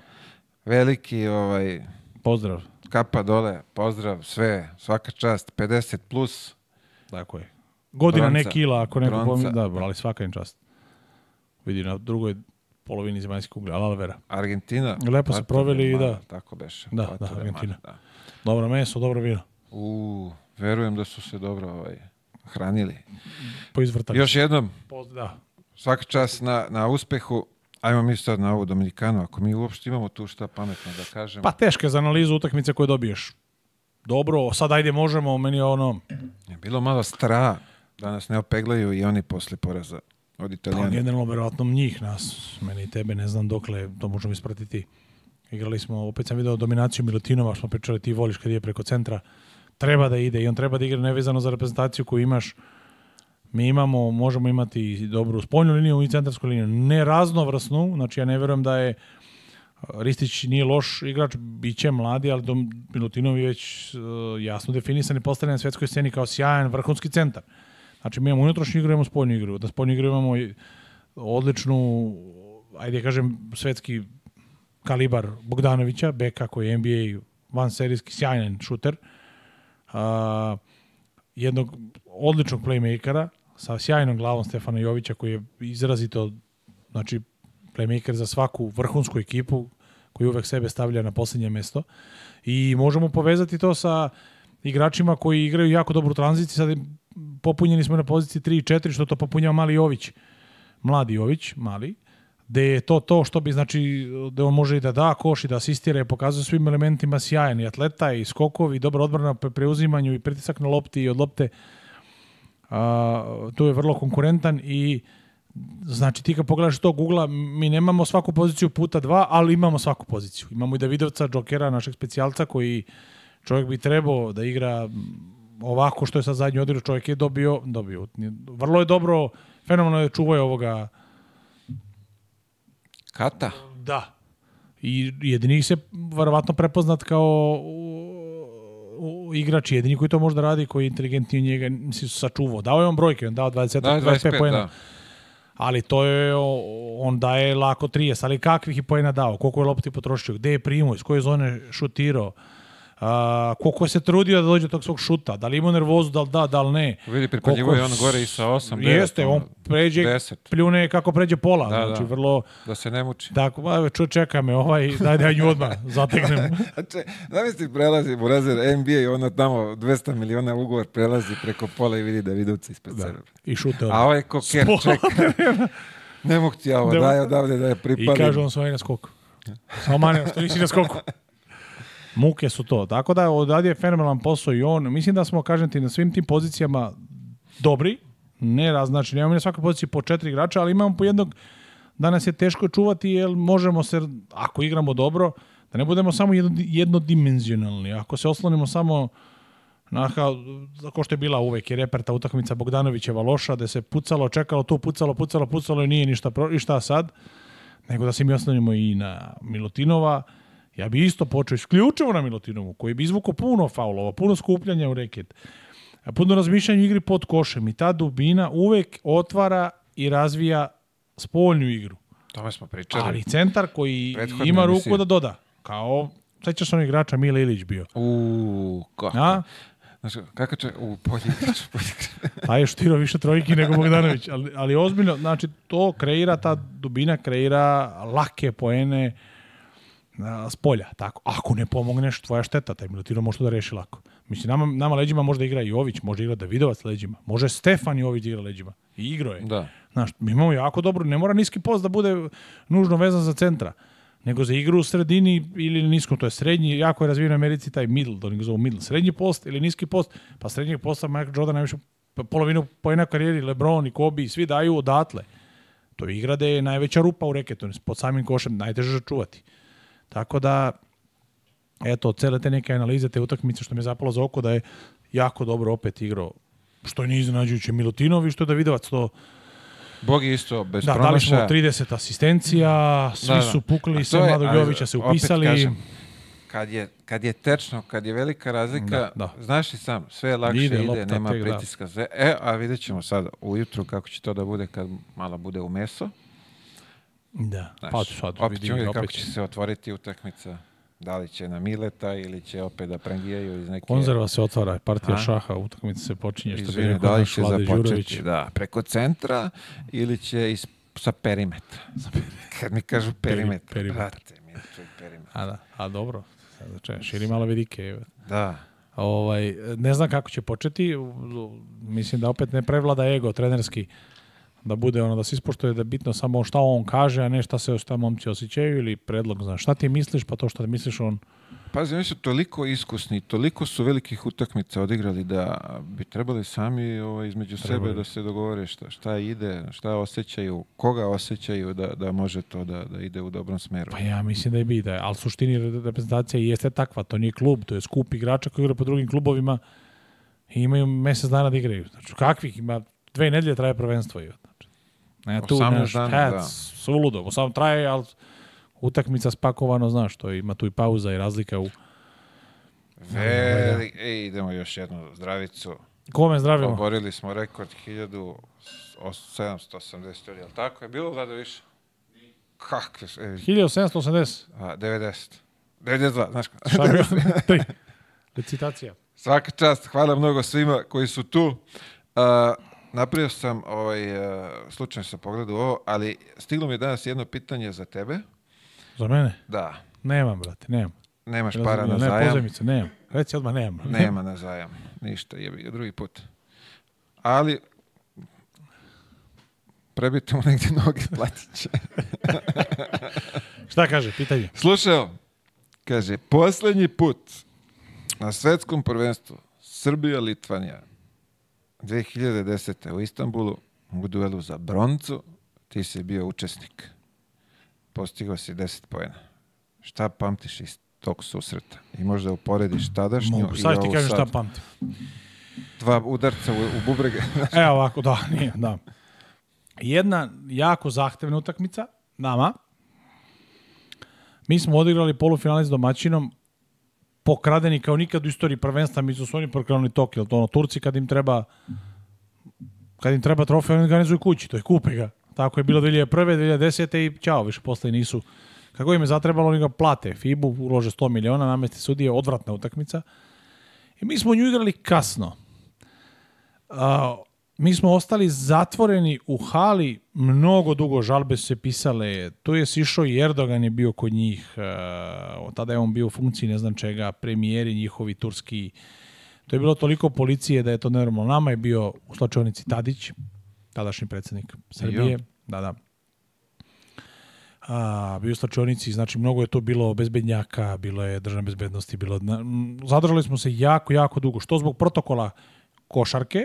Speaker 2: Veliki ovaj...
Speaker 1: Pozdrav.
Speaker 2: Kapa dole, pozdrav, sve, svaka čast, 50 plus.
Speaker 1: Tako je. Godina bronca, ne kila, ako neko pomi... Da, ali svaka im čast. Vidi, na drugoj polovini zemaljske kugle, Alalvera.
Speaker 2: Argentina.
Speaker 1: Lepo se proveli i da.
Speaker 2: Tako beše.
Speaker 1: Da, da, Argentina. Da. Dobro meso, dobro vino.
Speaker 2: U, verujem da su se dobro ovaj, hranili.
Speaker 1: Poizvrtali.
Speaker 2: Još jednom, da. svaka čas na, na uspehu. Ajmo mi sad na ovu Dominikanu, ako mi uopšte imamo tu šta pametno da kažemo.
Speaker 1: Pa teško je za analizu utakmice koje dobiješ. Dobro, sad ajde možemo, meni je ono... Je
Speaker 2: bilo malo stra da nas ne opeglaju i oni posle poraza od pa, Italijana.
Speaker 1: Pa generalno, verovatno njih, nas, meni i tebe, ne znam dokle, to možemo ispratiti. Igrali smo, opet sam video dominaciju Milutinova, smo pričali ti voliš kad je preko centra treba da ide i on treba da igra nevezano za reprezentaciju koju imaš. Mi imamo, možemo imati i dobru spoljnu liniju i centarsku liniju. Ne raznovrsnu, znači ja ne verujem da je Ristić nije loš igrač, bit će mladi, ali Dom, Milutinov već jasno definisan i postavljen na svetskoj sceni kao sjajan vrhunski centar. Znači mi imamo unutrašnju igru, imamo spoljnu igru. Da spoljnu igru imamo odličnu, ajde kažem, svetski kalibar Bogdanovića, beka koji je NBA van serijski sjajan šuter. Uh, a, jednog odličnog playmakera sa sjajnom glavom Stefana Jovića koji je izrazito znači playmaker za svaku vrhunsku ekipu koji uvek sebe stavlja na poslednje mesto i možemo povezati to sa igračima koji igraju jako dobru tranziciju sad popunjeni smo na poziciji 3 i 4 što to popunjava Mali Jović mladi Jović, mali gde je to to što bi, znači, da on može i da da koš i da asistira i pokazuje svim elementima sjajan i atleta i skokovi, i dobra odbrana pre preuzimanju i pritisak na lopti i od lopte. A, tu je vrlo konkurentan i znači ti kad pogledaš tog ugla, mi nemamo svaku poziciju puta dva, ali imamo svaku poziciju. Imamo i Davidovca, Jokera, našeg specijalca koji čovjek bi trebao da igra ovako što je sad zadnji odir, čovjek je dobio, dobio, vrlo je dobro, fenomenalno je da čuvaj ovoga
Speaker 2: Kata?
Speaker 1: Da. I jedini se verovatno prepoznat kao igrač jedini koji to možda radi, koji je inteligentniji od njega, mislim, sačuvao. Dao je on brojke, on dao 20, da, 25, 25 pojena. Da. Ali to je, on daje lako 30, ali kakvih je pojena dao, koliko je lopti potrošio, gde je primio, iz koje zone šutirao, a, koliko se trudio da dođe do tog svog šuta, da li ima nervozu, da li da, da li ne.
Speaker 2: Vidi, pripaljivo je on gore i sa 8, 9,
Speaker 1: Jeste, on pređe, 10. pljune kako pređe pola, da, znači da. vrlo...
Speaker 2: Da se ne muči.
Speaker 1: Tako, ba, da, ču, čeka me ovaj, daj da ja nju odmah zategnem.
Speaker 2: Zamisli prelazi Burazer NBA i ono tamo 200 miliona ugovor prelazi preko pola i vidi da vidovca ispred da. Server.
Speaker 1: I šuta.
Speaker 2: A ovaj koker čeka. ne mogu ti ja ovo, daj odavde da je pripalim. I kaže on
Speaker 1: svoj na skoku. Samo manje, što nisi na skoku. Muke su to. Tako da odad je fenomenalan posao i on. Mislim da smo, kažem ti, na svim tim pozicijama dobri, ne raznačni. Nemamo na svakoj poziciji po četiri igrača, ali imamo po jednog danas je teško čuvati jer možemo se, ako igramo dobro, da ne budemo samo jedno, jednodimenzionalni. Ako se oslonimo samo na kao što je bila uvek i reperta utakmica Bogdanovićeva loša, da se pucalo, čekalo tu, pucalo, pucalo, pucalo i nije ništa, pro, i šta sad, nego da se mi oslonimo i na Milutinova, Ja bi isto počeo isključivo na Milutinovu, koji bi izvukao puno faulova, puno skupljanja u reket, puno razmišljanja u igri pod košem i ta dubina uvek otvara i razvija spoljnu igru.
Speaker 2: Tome smo pričali.
Speaker 1: Ali centar koji Prethodne ima ruku misije. da doda. Kao, sećaš se onog igrača Mile Ilić bio.
Speaker 2: Uuu, kako. A? Znači, kako će, u, bolje igrač, bolje
Speaker 1: pa je štirao više trojki nego Bogdanović, ali, ali ozbiljno, znači, to kreira, ta dubina kreira lake poene, s polja, tako. Ako ne pomogneš, tvoja šteta, taj Milutino može to da reši lako. Mislim, nama, nama leđima možda igra Jović, može da igra Davidovac leđima, može Stefan Jović da igra leđima. I igro je.
Speaker 2: Da.
Speaker 1: Znaš, mi imamo jako dobro, ne mora niski post da bude nužno vezan za centra, nego za igru u sredini ili niskom, to je srednji, jako je razvijen u Americi taj middle, to da nego zovu middle, srednji post ili niski post, pa srednjeg posta Michael Jordan najviše pa polovinu pojena karijeri, Lebron i Kobe, svi daju odatle. To je igra gde je najveća rupa u reketu, pod samim košem najteže čuvati. Tako da, eto, cele te neke analize, te utakmice što mi je zapalo za oko da je jako dobro opet igrao, što je neiznenađujuće Milutinovi, što je Davidovac to
Speaker 2: Bog isto, bez da, promaša. Da, dali
Speaker 1: smo 30 asistencija, da, svi da, da. su pukli, sve Mladog Jovića se upisali.
Speaker 2: Kažem, kad je, kad je tečno, kad je velika razlika, da, da. znaš i sam, sve je lakše ide, ide nema tek, da. pritiska. Da. E, a vidjet ćemo sad ujutru kako će to da bude kad malo bude u meso.
Speaker 1: Da,
Speaker 2: Znaš, pa sad opet vidim, opet kako će se otvoriti utakmica. Da li će na Mileta ili će opet da prangijaju iz neke...
Speaker 1: Konzerva se otvara, partija A? šaha, utakmica se počinje. Što
Speaker 2: Izvini, da li će započeti da, preko centra ili će iz, sa perimetra. Kad mi kažu perimetra, Peri, brate, mi je
Speaker 1: perimetra. A, da. A dobro, znači, širi malo vidike.
Speaker 2: Da.
Speaker 1: Ovaj, ne znam kako će početi, mislim da opet ne prevlada ego trenerski da bude ono da se ispoštuje da je bitno samo šta on kaže, a ne šta se šta momci osjećaju ili predlog, znaš, šta ti misliš, pa to što misliš on...
Speaker 2: Pazi, oni su toliko iskusni, toliko su velikih utakmica odigrali da bi trebali sami ovaj, između trebali. sebe da se dogovore šta, šta ide, šta osjećaju, koga osjećaju da, da može to da, da ide u dobrom smeru.
Speaker 1: Pa ja mislim da je bi, da je, ali suštini reprezentacija jeste takva, to nije klub, to je skup igrača koji igra po drugim klubovima i imaju mesec dana da igraju. Znači, kakvih ima, dve nedelje traje prvenstvo. Jod. Ne, tu, 18 naš, dana, et, da. Suludo, samo traje, ali utakmica spakovano, znaš, to ima tu i pauza i razlika u...
Speaker 2: Velik, e, idemo još jednu zdravicu.
Speaker 1: Kome zdravimo?
Speaker 2: Oborili smo rekord 1780 ljudi, ali tako je bilo vlada više? Kakve
Speaker 1: su? E, 1780?
Speaker 2: A, 90. 92, znaš kako? Šta je Tri.
Speaker 1: Licitacija.
Speaker 2: Svaka čast, hvala mnogo svima koji su tu. Uh, napravio sam, ovaj, e, slučajno sam pogledao ovo, ali stiglo mi je danas jedno pitanje za tebe.
Speaker 1: Za mene?
Speaker 2: Da.
Speaker 1: Nemam, brate, nemam.
Speaker 2: Nemaš Razumiju, para na ne, zajam?
Speaker 1: Pozemice, nemam. Reci odmah nemam.
Speaker 2: Nema na zajam. Ništa, jebi drugi put. Ali, prebite mu negdje noge, platit će.
Speaker 1: Šta kaže, pitanje?
Speaker 2: Slušao, kaže, poslednji put na svetskom prvenstvu Srbija-Litvanija 2010. u Istanbulu u duelu za broncu, ti si bio učesnik. Postigao si 10 pojena. Šta pamtiš iz tog susreta? I možda uporediš tadašnju Mogu,
Speaker 1: sad i ti kažem sad. šta pamtim.
Speaker 2: Dva udarca u, u bubrege.
Speaker 1: e, ovako, da, nije, da. Jedna jako zahtevna utakmica nama. Mi smo odigrali polufinale s domaćinom pokradeni kao nikad u istoriji prvenstva, mi da su oni pokradeni Tokio, to ono, Turci kad im treba kad im treba trofej, oni organizuju kući, to je kupe ga. Tako je bilo 2001. 2010. i ćao, više posle nisu. Kako im je zatrebalo, oni ga plate. FIBU ulože 100 miliona, namesti sudije, odvratna utakmica. I mi smo nju igrali kasno. A, mi smo ostali zatvoreni u hali, mnogo dugo žalbe su se pisale, tu je sišao i Erdogan je bio kod njih, e, od tada je on bio u funkciji ne znam čega, premijeri njihovi turski, to je bilo toliko policije da je to normalno. Nama je bio u slačonici Tadić, tadašnji predsednik Srbije, da, da. A, bio u slačionici, znači mnogo je to bilo bezbednjaka, bilo je državne bezbednosti, bilo... Zadržali smo se jako, jako dugo, što zbog protokola košarke,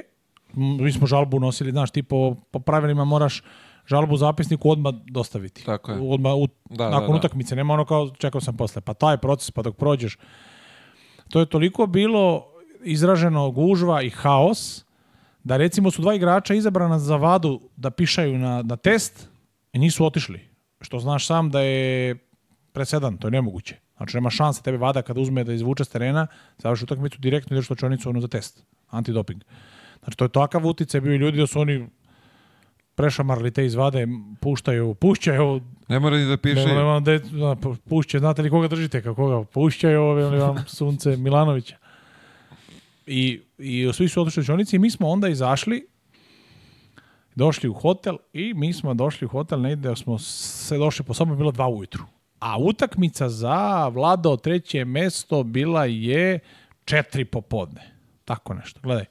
Speaker 1: mi smo žalbu nosili, znaš, ti po, po pravilima moraš žalbu zapisniku odmah dostaviti.
Speaker 2: Tako je.
Speaker 1: Odmah u, da, da nakon da, da. utakmice, nema ono kao čekao sam posle. Pa taj proces, pa dok prođeš. To je toliko bilo izraženo gužva i haos, da recimo su dva igrača izabrana za vadu da pišaju na, na test i nisu otišli. Što znaš sam da je presedan, to je nemoguće. Znači nema šanse tebe vada kada uzme da izvuče s terena, završi utakmicu direktno ili što čonicu ono za test, antidoping. doping Znači, to je takav uticaj bio ljudi da su oni prešamarli te izvade, puštaju, pušćaju.
Speaker 2: Ne mora ni da piše.
Speaker 1: Ne vam da, da pušće, znate li koga držite, kako ga pušćaju, ove li vam sunce Milanovića. I, i svi su otišli čonici i mi smo onda izašli, došli u hotel i mi smo došli u hotel, negdje smo se došli po sobom, bilo dva ujutru. A utakmica za Vlado treće mesto bila je četiri popodne. Tako nešto, gledaj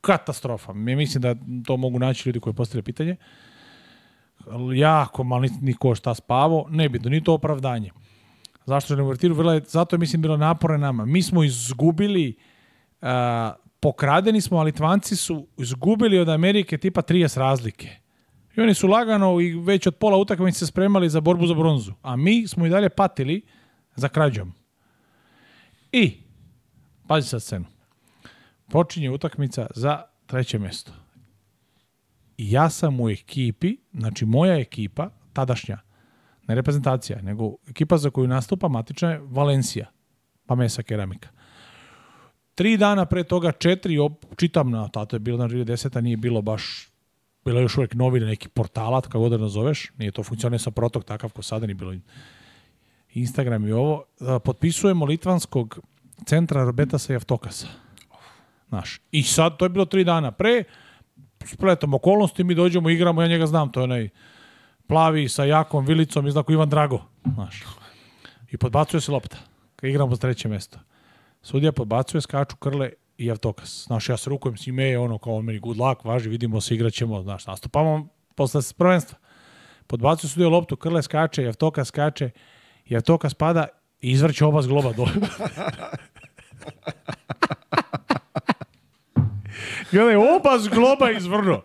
Speaker 1: katastrofa. Mi mislim da to mogu naći ljudi koji postavljaju pitanje. Jako malo niko šta spavo, nebitno, ni to opravdanje. Zašto ne uvertiru? Vrlo je, zato je, mislim, bilo napore nama. Mi smo izgubili, uh, pokradeni smo, ali Tvanci su izgubili od Amerike tipa 30 razlike. I oni su lagano i već od pola utakmice se spremali za borbu za bronzu. A mi smo i dalje patili za krađom. I, pazi sad scenu počinje utakmica za treće mjesto. I ja sam u ekipi, znači moja ekipa, tadašnja, ne reprezentacija, nego ekipa za koju nastupa matična je Valencija, pa mesa keramika. Tri dana pre toga, četiri, op, čitam na, tato je bilo na 2010, nije bilo baš, bilo još uvijek novine, neki portalat, kako da nazoveš, nije to funkcionuje sa protok takav ko sada, nije bilo Instagram i ovo. Potpisujemo Litvanskog centra Robeta Javtokasa Znaš. I sad, to je bilo tri dana pre, spletom okolnosti, mi dođemo, igramo, ja njega znam, to je onaj plavi sa jakom vilicom i znaku Ivan Drago. Znaš. I podbacuje se lopta. Kad igramo za treće mesto. Sudija podbacuje, skaču krle i Javtokas. Znaš, ja se rukujem s njime, ono kao on meni good luck, važi, vidimo se, igraćemo, znaš, nastupamo posle prvenstva. Podbacuje sudija loptu, krle skače, Javtokas skače, Javtokas pada i izvrće oba zgloba dole. Gledaj, oba zgloba izvrno.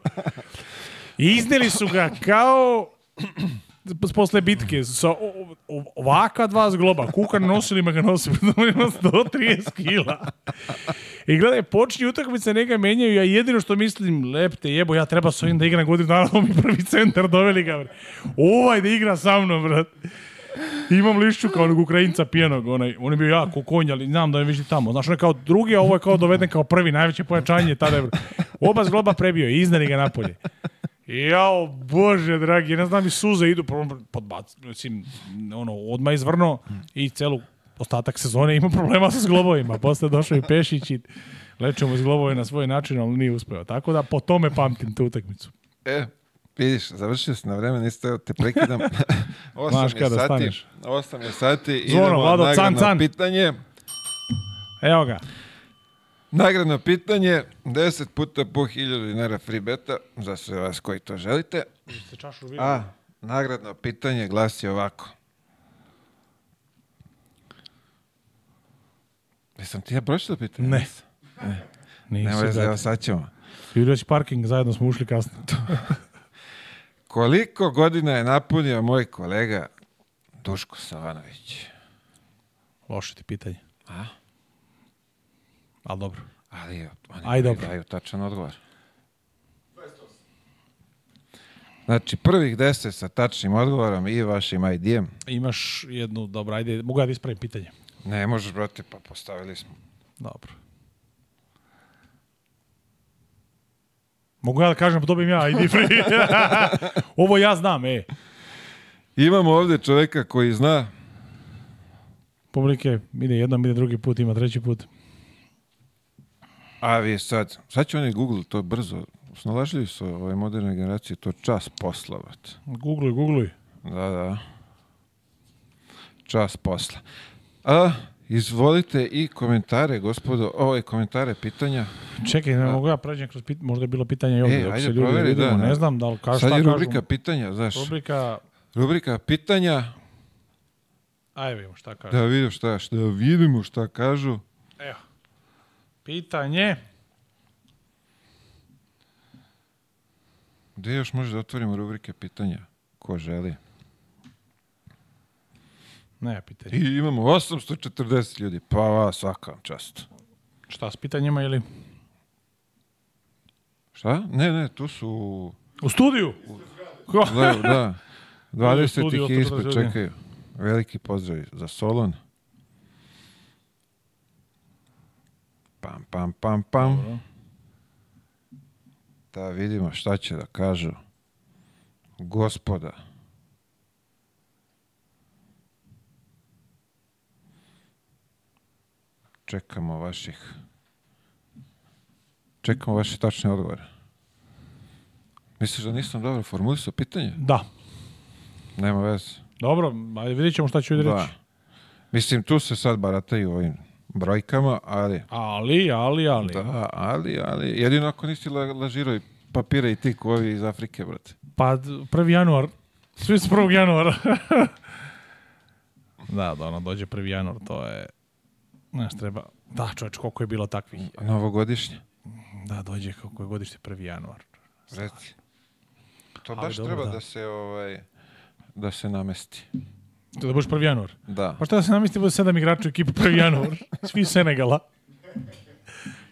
Speaker 1: I izneli su ga kao posle bitke sa ovaka dva zgloba, kuka nosili ma ga nosi, pa da ima 130 kila. I gledaj, počinje utakmice, neka menjaju, ja jedino što mislim, lepte jebo, ja treba s ovim da igram godinu dana, mi prvi centar doveli ga. Ovaj da igra sa mnom, brate. Imam lišću kao onog Ukrajinca pijenog, onaj, on je bio jako konj, ali znam da je više tamo. Znaš, on je kao drugi, a ovo je kao doveden kao prvi, najveće pojačanje tada je. Oba zgloba prebio i iznali ga napolje. Jao, bože, dragi, ne znam, i suze idu, pa podbac, mislim, ono, odmah izvrno i celu ostatak sezone ima problema sa zglobovima. Posle došao i Pešić i lečio mu zglobove na svoj način, ali nije uspeo. Tako da po tome pamtim tu utakmicu.
Speaker 2: E, Vidiš, završio si na vreme, niste, te prekidam. 8 je sati,
Speaker 1: 8 je sati,
Speaker 2: Zvono, idemo Vlado, nagradno can, can. pitanje.
Speaker 1: Evo ga.
Speaker 2: Nagradno pitanje, 10 puta po 1000 dinara free beta, za sve vas koji to želite. A, nagradno pitanje glasi ovako. Jesam ti ja pročito pitanje?
Speaker 1: Ne. E,
Speaker 2: ne, Nisi, Nema veze, evo sad ćemo.
Speaker 1: Vidio parking, zajedno smo ušli kasno.
Speaker 2: Koliko godina je napunio moj kolega Duško Savanović?
Speaker 1: Loše ti pitanje. A? Ali dobro.
Speaker 2: Ali oni Aj, dobro. daju tačan odgovor. 28. Znači, prvih deset sa tačnim odgovorom i vašim ID-em.
Speaker 1: Imaš jednu, dobro, ajde, mogu ja da ispravim pitanje?
Speaker 2: Ne, možeš, brate, pa postavili smo.
Speaker 1: Dobro. Mogu ja da kažem, pa dobijem ja idi free. Ovo ja znam, e.
Speaker 2: Imamo ovde čoveka koji zna.
Speaker 1: Publike, ide jednom, ide drugi put, ima treći put.
Speaker 2: A vi sad, sad će oni Google to brzo. Snalažljivi su ove moderne generacije, to čas posla,
Speaker 1: Google, Google.
Speaker 2: Da, da. Čas posla. A, Izvolite i komentare, gospodo, ove komentare, pitanja.
Speaker 1: Čekaj, ne mogu ja prođem kroz pitanja. možda je bilo pitanja i ovdje, e, ajde, se ljudi proveri, vidimo, da, da. ne znam, da li kažu, Sad je rubrika kažu,
Speaker 2: pitanja, znaš.
Speaker 1: Rubrika...
Speaker 2: Rubrika pitanja.
Speaker 1: Ajde da vidimo šta
Speaker 2: kažu. Da vidimo šta, šta, da vidimo šta kažu.
Speaker 1: Evo, pitanje.
Speaker 2: Gde još možeš da otvorimo rubrike pitanja? Ko želi?
Speaker 1: Ne,
Speaker 2: pitanje. I imamo 840 ljudi, pa va, svaka vam čast.
Speaker 1: Šta s pitanjima ili?
Speaker 2: Šta? Ne, ne, tu su...
Speaker 1: U studiju?
Speaker 2: U... Da, da. 20 ih je ispred, čekaju. Veliki pozdrav za Solon. Pam, pam, pam, pam. Dobro. Da vidimo šta će da kažu. Gospoda. Čekamo vaših... Čekamo vaše tačne odgovore. Misliš da nisam dobro formulisao pitanje?
Speaker 1: Da.
Speaker 2: Nema veze.
Speaker 1: Dobro, ali vidit ćemo šta ću da. reći.
Speaker 2: Mislim, tu se sad barataju ovim brojkama, ali...
Speaker 1: Ali, ali, ali.
Speaker 2: Da, ali, ali. Jedino ako nisi la, lažirao i papire i ti koji iz Afrike, brate.
Speaker 1: Pa, 1. januar. Svi su 1. januara. da, da, ono, dođe 1. januar, to je... Znaš, treba... Da, čovječ, koliko je bilo takvih...
Speaker 2: Novogodišnje?
Speaker 1: Da, dođe kako je godište 1. januar.
Speaker 2: Reci. To baš dobro, treba da. da. se ovaj da se namesti.
Speaker 1: To da budeš 1. januar?
Speaker 2: Da.
Speaker 1: Pa šta da se namesti bude sedam igrača u ekipu 1. januar? Svi Senegala.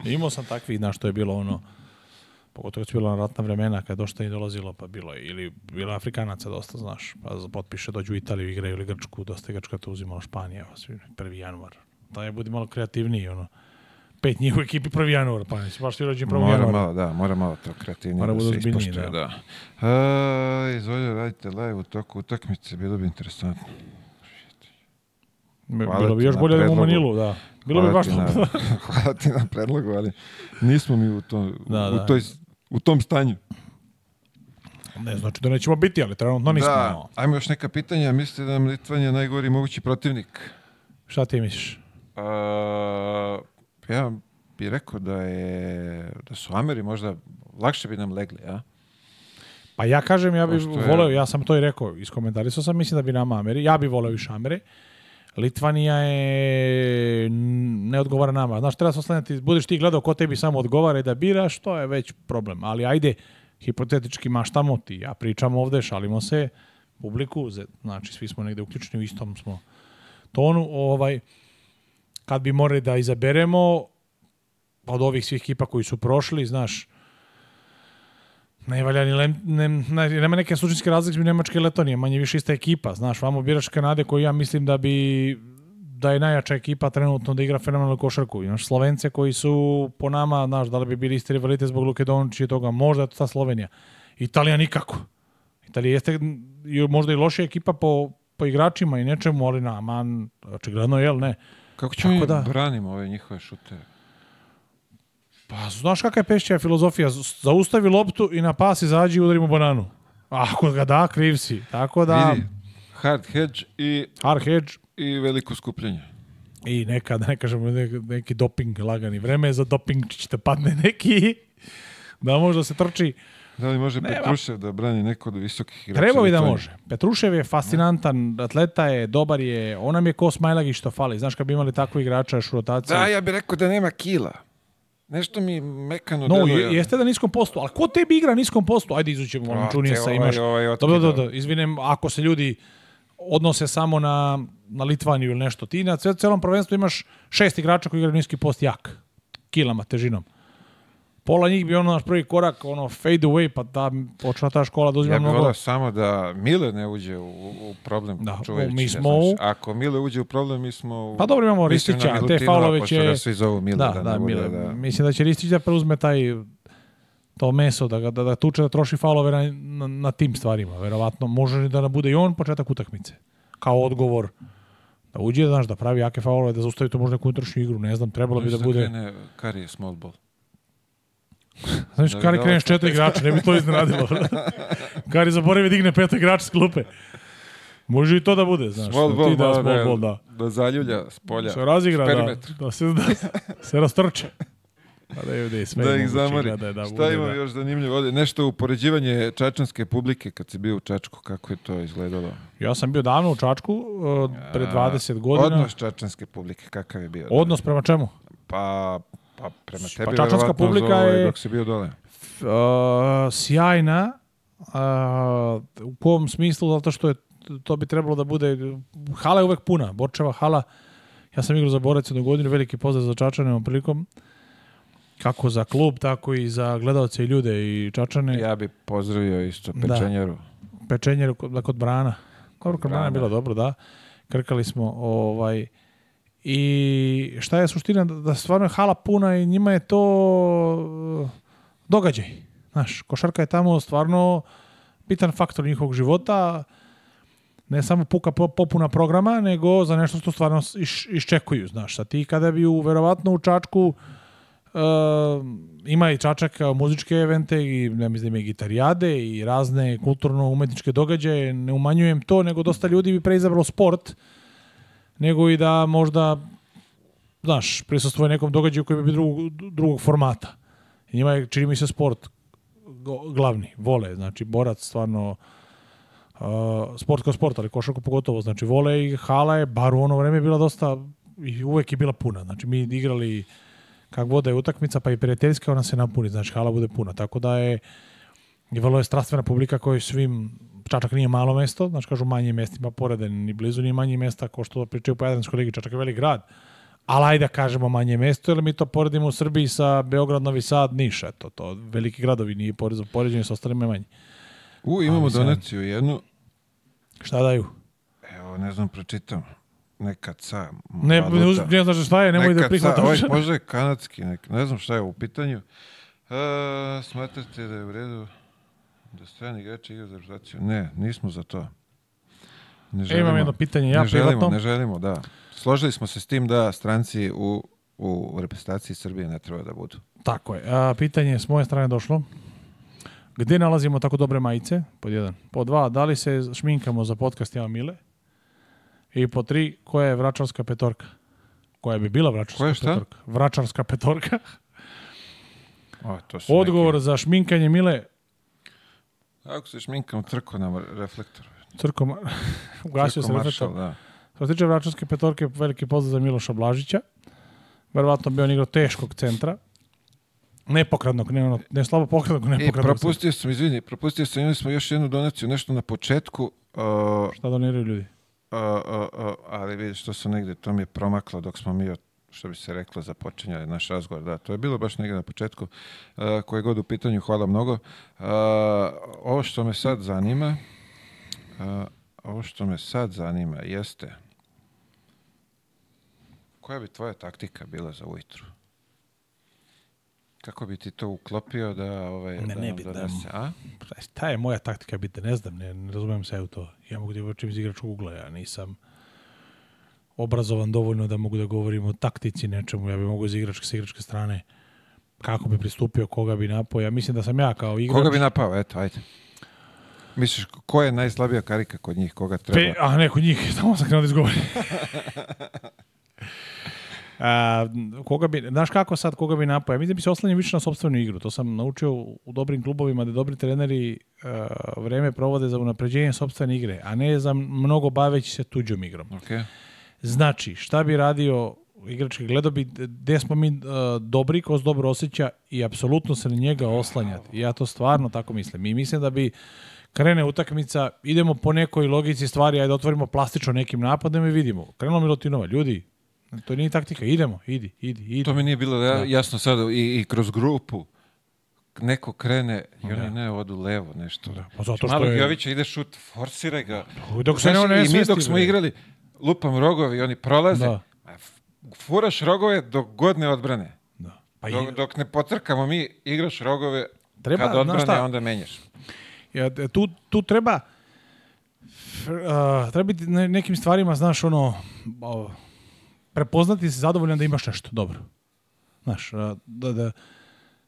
Speaker 1: Imao sam takvih, znaš, to je bilo ono pogotovo kad su bila ratna vremena kad došta i dolazilo, pa bilo je, ili bila Afrikanaca dosta, znaš, pa potpiše, dođu u Italiju, igraju ili Grčku, dosta je Grčka to uzimala Španija, 1. Pa januar, taj budi malo kreativniji, ono. Pet njih u ekipi 1. januar, pa nisi baš ti rođen 1. januar.
Speaker 2: Mora malo, da, mora malo to kreativnije mora da se ispoštuje, da. da. A, e, izvolite, radite live u toku utakmice, bilo bi interesantno.
Speaker 1: Hvala bilo bi još bolje da u Manilu, da. Bilo bi baš na,
Speaker 2: Hvala ti na predlogu, ali nismo mi u, to, da, u, da. Toj, u tom stanju.
Speaker 1: Ne znači da nećemo biti, ali trenutno nismo. Da,
Speaker 2: ajmo još neka pitanja. Mislite da nam Litvan najgori mogući protivnik?
Speaker 1: Šta ti misliš?
Speaker 2: Uh, ja bih rekao da, je, da su Ameri možda lakše bi nam legli, a?
Speaker 1: Pa ja kažem, ja bih voleo, ja sam to i rekao, iskomentarisao sam, mislim da bi nam Ameri, ja bih voleo više Ameri, Litvanija je ne odgovara nama. Znaš, treba se oslanjati, budeš ti gledao ko tebi samo odgovara i da biraš, to je već problem. Ali ajde, hipotetički maštamo ti, ja pričam ovde, šalimo se, publiku, znači svi smo negde uključeni, u istom smo tonu, ovaj, kad bi morali da izaberemo pa od ovih svih ekipa koji su prošli, znaš, ne valja ni lem, ne, ne, nema neke suštinske razlike između Nemačke i Letonije, manje više ista ekipa, znaš, vamo biraš Kanade koji ja mislim da bi da je najjača ekipa trenutno da igra fenomenalnu košarku. Imaš Slovence koji su po nama, znaš, da li bi bili isti rivalite zbog Luke Dončića i toga, možda je to ta Slovenija. Italija nikako. Italija jeste možda i lošija ekipa po, po igračima i nečemu, ali na, man, očigledno, jel ne?
Speaker 2: Kako ćemo da... branimo ove njihove šutere?
Speaker 1: Pa, znaš kakva je pešća filozofija? Zaustavi loptu i na pas izađi i udari mu bananu. Ako ga da, kriv si. Tako da... Vidi,
Speaker 2: hard hedge i...
Speaker 1: Hard hedge.
Speaker 2: I veliko skupljenje.
Speaker 1: I neka, da ne kažemo, neki doping lagani. Vreme je za doping, ćete padne neki da možda se trči.
Speaker 2: Da li može Nema. Petrušev da brani neko od visokih igrača?
Speaker 1: Treba bi da može. Petrušev je fascinantan, atleta je, dobar je, on nam je ko Smajlagić što fali. Znaš kad
Speaker 2: bi
Speaker 1: imali takvu igrača još u rotaciji?
Speaker 2: Da, ja bih rekao da nema kila. Nešto mi mekano
Speaker 1: no, deluje. jeste da niskom postu, ali ko tebi igra niskom postu? Ajde izućemo, ono pa, Čunijesa ovaj, imaš. Ovaj, dobro, da? dobro, izvinem, ako se ljudi odnose samo na, na Litvaniju ili nešto. Ti na celom prvenstvu imaš šest igrača koji igraju niski post jak, kilama, težinom pola njih bi ono naš prvi korak, ono fade away, pa ta, počela ta škola da uzme ja mnogo...
Speaker 2: Ja samo da Mile ne uđe u, u problem da, čoveče. Mi smo u... Ako Mile uđe u problem, mi smo... U...
Speaker 1: Pa dobro, imamo Ristića, te Faulović je... Da,
Speaker 2: svi zovu Mile,
Speaker 1: da, da, da, Mile. da, Mislim da će Ristić da preuzme taj to meso, da, da, da tuče, da troši faulove na, na, na tim stvarima. Verovatno može da da bude i on početak utakmice. Kao odgovor da uđe, da, znaš, da pravi jake faulove, da zaustavi to možda neku unutrašnju igru, ne znam, trebalo bi da, da bude...
Speaker 2: Karijes, small ball.
Speaker 1: Znači, Kari da. kreneš četiri igrača, ne bi to iznenadilo. Kari zaboravi da digne pet igrača s klupe. Može i to da bude, znaš. Small ball, ti da, small ball, da. Da
Speaker 2: zaljulja s polja.
Speaker 1: Se razigra, da, da, se, da, se rastrče. Pa da,
Speaker 2: ovdje,
Speaker 1: sve
Speaker 2: da ih
Speaker 1: zamori.
Speaker 2: Da, da, Šta ima još zanimljivo ovdje? Nešto upoređivanje čačanske publike kad si bio u Čačku, kako je to izgledalo?
Speaker 1: Ja sam bio davno u Čačku, uh, pre 20 godina.
Speaker 2: Odnos čačanske publike, kakav je bio?
Speaker 1: Odnos prema čemu?
Speaker 2: Pa Pa prema pa tebi
Speaker 1: Pačačanska
Speaker 2: publika
Speaker 1: je dok si bio dole. Uh, sjajna uh, u kom smislu zato što je to bi trebalo da bude hala je uvek puna, Borčeva hala. Ja sam igrao za Borac jednu godinu, veliki pozdrav za Čačane ovom prilikom. Kako za klub, tako i za gledalce i ljude i Čačane.
Speaker 2: Ja bi pozdravio isto da. Pečenjeru.
Speaker 1: Da. Pečenjeru kod, da, kod Brana. Dobro, kod Brana je bilo dobro, da. Krkali smo ovaj I šta je suština? Da, da stvarno je hala puna i njima je to uh, događaj. Znaš, košarka je tamo stvarno bitan faktor njihovog života, ne samo puka popuna programa, nego za nešto što stvarno iš, iščekuju, znaš. sa ti kada bi u, verovatno u Čačku uh, ima i Čačak uh, muzičke evente i ne mislim i gitarijade i razne kulturno-umetničke događaje, ne umanjujem to, nego dosta ljudi bi preizabralo sport, nego i da možda, znaš, prisustvuje nekom događaju koji bi drugog, drugog formata. I njima je, čini mi se, sport glavni, vole, znači borac stvarno uh, sport kao sport, ali košarku pogotovo, znači vole i hala je, bar u ono vreme bila dosta i uvek je bila puna, znači mi igrali kak voda je utakmica, pa i prijateljska ona se napuni, znači hala bude puna, tako da je i vrlo je strastvena publika koja svim Čačak nije malo mesto, znači kažu manje mestima porede, ni blizu ni manje mesta, kao što pričaju po Jadranskoj ligi, Čačak je velik grad. Ali ajde da kažemo manje mesto, jer mi to poredimo u Srbiji sa Beograd, Novi Sad, Niš, eto, to veliki gradovi nije porezno poređenje sa ostalima manje.
Speaker 2: U, imamo Ali, donaciju sam... jednu.
Speaker 1: Šta daju?
Speaker 2: Evo, ne znam, pročitam. Neka ca.
Speaker 1: Ne, ne, uz, ne znaš šta je, nemoj da prihvatam.
Speaker 2: Ovaj možda je kanadski, nek, ne znam šta je u pitanju. E, smatrate da je u redu... Da strani igrači igraju za reprezentaciju? Ne, nismo za to.
Speaker 1: Ne želimo, e, imam jedno pitanje, ja ne
Speaker 2: želimo, privatno. Ne želimo, da. Složili smo se s tim da stranci u, u reprezentaciji Srbije ne treba da budu.
Speaker 1: Tako je. A, pitanje je s moje strane došlo. Gde nalazimo tako dobre majice? Pod jedan. Pod dva, da li se šminkamo za podcast Java Mile? I po tri, koja je vračarska petorka? Koja bi bila vračarska petorka? Vračarska petorka.
Speaker 2: O, to
Speaker 1: su Odgovor neke... za šminkanje Mile,
Speaker 2: Ako se šminkam, trko nam reflektor.
Speaker 1: Trko, ugasio trko se reflektor. Da. Što se tiče vračanske petorke, veliki pozdrav za Miloša Blažića. Verovatno bi on igrao teškog centra. Nepokradnog, ne, ono, ne slabo pokradnog, nepokradnog. E,
Speaker 2: propustio sam, izvini, propustio sam, imali smo još jednu donaciju, nešto na početku.
Speaker 1: Uh, Šta doniraju ljudi? Uh,
Speaker 2: uh, ali vidiš, to sam negde, to mi je promaklo dok smo mi od što bi se reklo, započinja naš razgovor. Da, to je bilo baš negdje na početku. E, koje god u pitanju, hvala mnogo. E, ovo što me sad zanima, e, ovo što me sad zanima jeste koja bi tvoja taktika bila za ujutru? Kako bi ti to uklopio da... Ovaj,
Speaker 1: ne, da ne bi, da... A? Ta je moja taktika biti, ne znam, ne, ne razumijem se u to. Ja mogu ti da iz igračkog ugla, ja nisam obrazovan dovoljno da mogu da govorim o taktici nečemu. Ja bih mogao iz igračke, sa igračke strane kako bi pristupio, koga bi napao. Ja mislim da sam ja kao igrač...
Speaker 2: Koga bi napao, eto, ajde. Misliš, ko je najslabija karika kod njih, koga treba? Pe,
Speaker 1: a ne, kod njih, samo sam krenuo da izgovorim. a, koga bi, znaš kako sad, koga bi napao? Ja mislim da bi se oslanjao više na sobstvenu igru. To sam naučio u dobrim klubovima da dobri treneri a, e, vreme provode za unapređenje sobstvene igre, a ne za mnogo baveći se tuđom igrom.
Speaker 2: Okay.
Speaker 1: Znači, šta bi radio igrački gledao bi gde smo mi uh, dobri ko se dobro osjeća i apsolutno se na njega oslanjati. Ja to stvarno tako mislim. I mislim da bi krene utakmica, idemo po nekoj logici stvari, ajde otvorimo plastično nekim napadom i vidimo. Krenulo Milutinova, ljudi, to nije taktika, idemo, idi, idi, idi.
Speaker 2: To mi nije bilo ja, da. jasno sad i, i kroz grupu neko krene i oni da. ne odu levo nešto. Da, pa zato znači, što Malo je... Jovića ide šut, forsiraj ga. Dok se ne, ne I mi dok smo igrali, lupam rogovi, oni prolaze. Da. Furaš rogove do god odbrane. Da. Pa dok, i... dok ne potrkamo mi, igraš rogove treba, kad odbrane, onda menjaš.
Speaker 1: Ja, e, tu, tu treba uh, treba biti nekim stvarima, znaš, ono, uh, prepoznati se zadovoljan da imaš nešto dobro. Znaš, uh, da, da,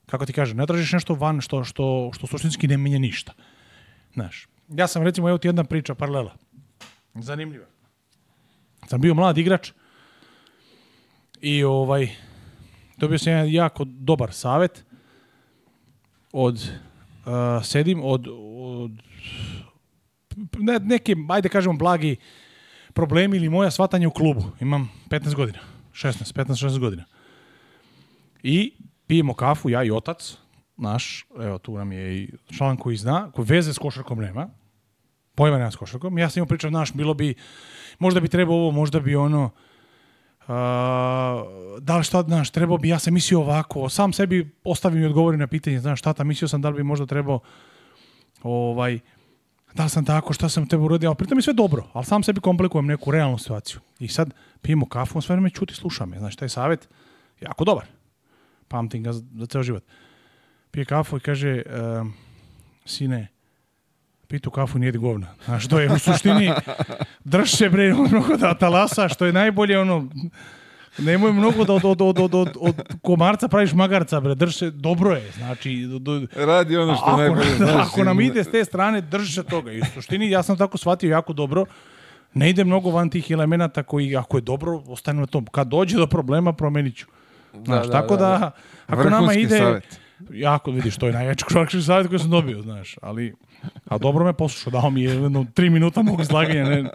Speaker 1: kako ti kažem, ne tražiš nešto van što, što, što suštinski ne menja ništa. Znaš, ja sam recimo, evo ti jedna priča, paralela. Zanimljiva. Sam bio mlad igrač i ovaj, dobio sam jedan jako dobar savet od, uh, sedim, od, od ne, neke, ajde kažemo, blagi problemi ili moja svatanje u klubu. Imam 15 godina, 16, 15, 16 godina. I pijemo kafu, ja i otac, naš, evo tu nam je i član koji zna, koji veze s košarkom nema, pojma nema s košarkom. Ja sam imao pričao, znaš, bilo bi, možda bi trebao ovo, možda bi ono, Uh, da li šta, znaš, trebao bi, ja sam mislio ovako, sam sebi ostavim i odgovorim na pitanje, znaš, šta tam, mislio sam da li bi možda trebao, ovaj, da li sam tako, šta sam tebe uradio, ali pritom je sve dobro, ali sam sebi komplikujem neku realnu situaciju. I sad pijemo kafu, on sve vreme čuti, sluša me, znaš, taj savjet, jako dobar, pamtim ga za, za ceo život. Pije kafu i kaže, uh, sine, pitu kafu nije govna. A što je u suštini drž se bre mnogo da talasa, što je najbolje ono Nemoj mnogo da od, od, od, od, od komarca praviš magarca, bre, drž se, dobro je, znači... Do,
Speaker 2: Radi ono što
Speaker 1: ako,
Speaker 2: najbolje
Speaker 1: znaš. Ako nam ide s te strane, drži se toga. I u suštini, ja sam tako shvatio jako dobro, ne ide mnogo van tih elemenata koji, ako je dobro, ostane na tom. Kad dođe do problema, promenit ću. Da, znaš, da, da, tako da, da, da. ako nama ide... Savjet jako vidiš, to je najveći korakšni savjet koji sam dobio, znaš, ali, a dobro me poslušao, dao mi je jedno tri minuta mog izlaganja, ne,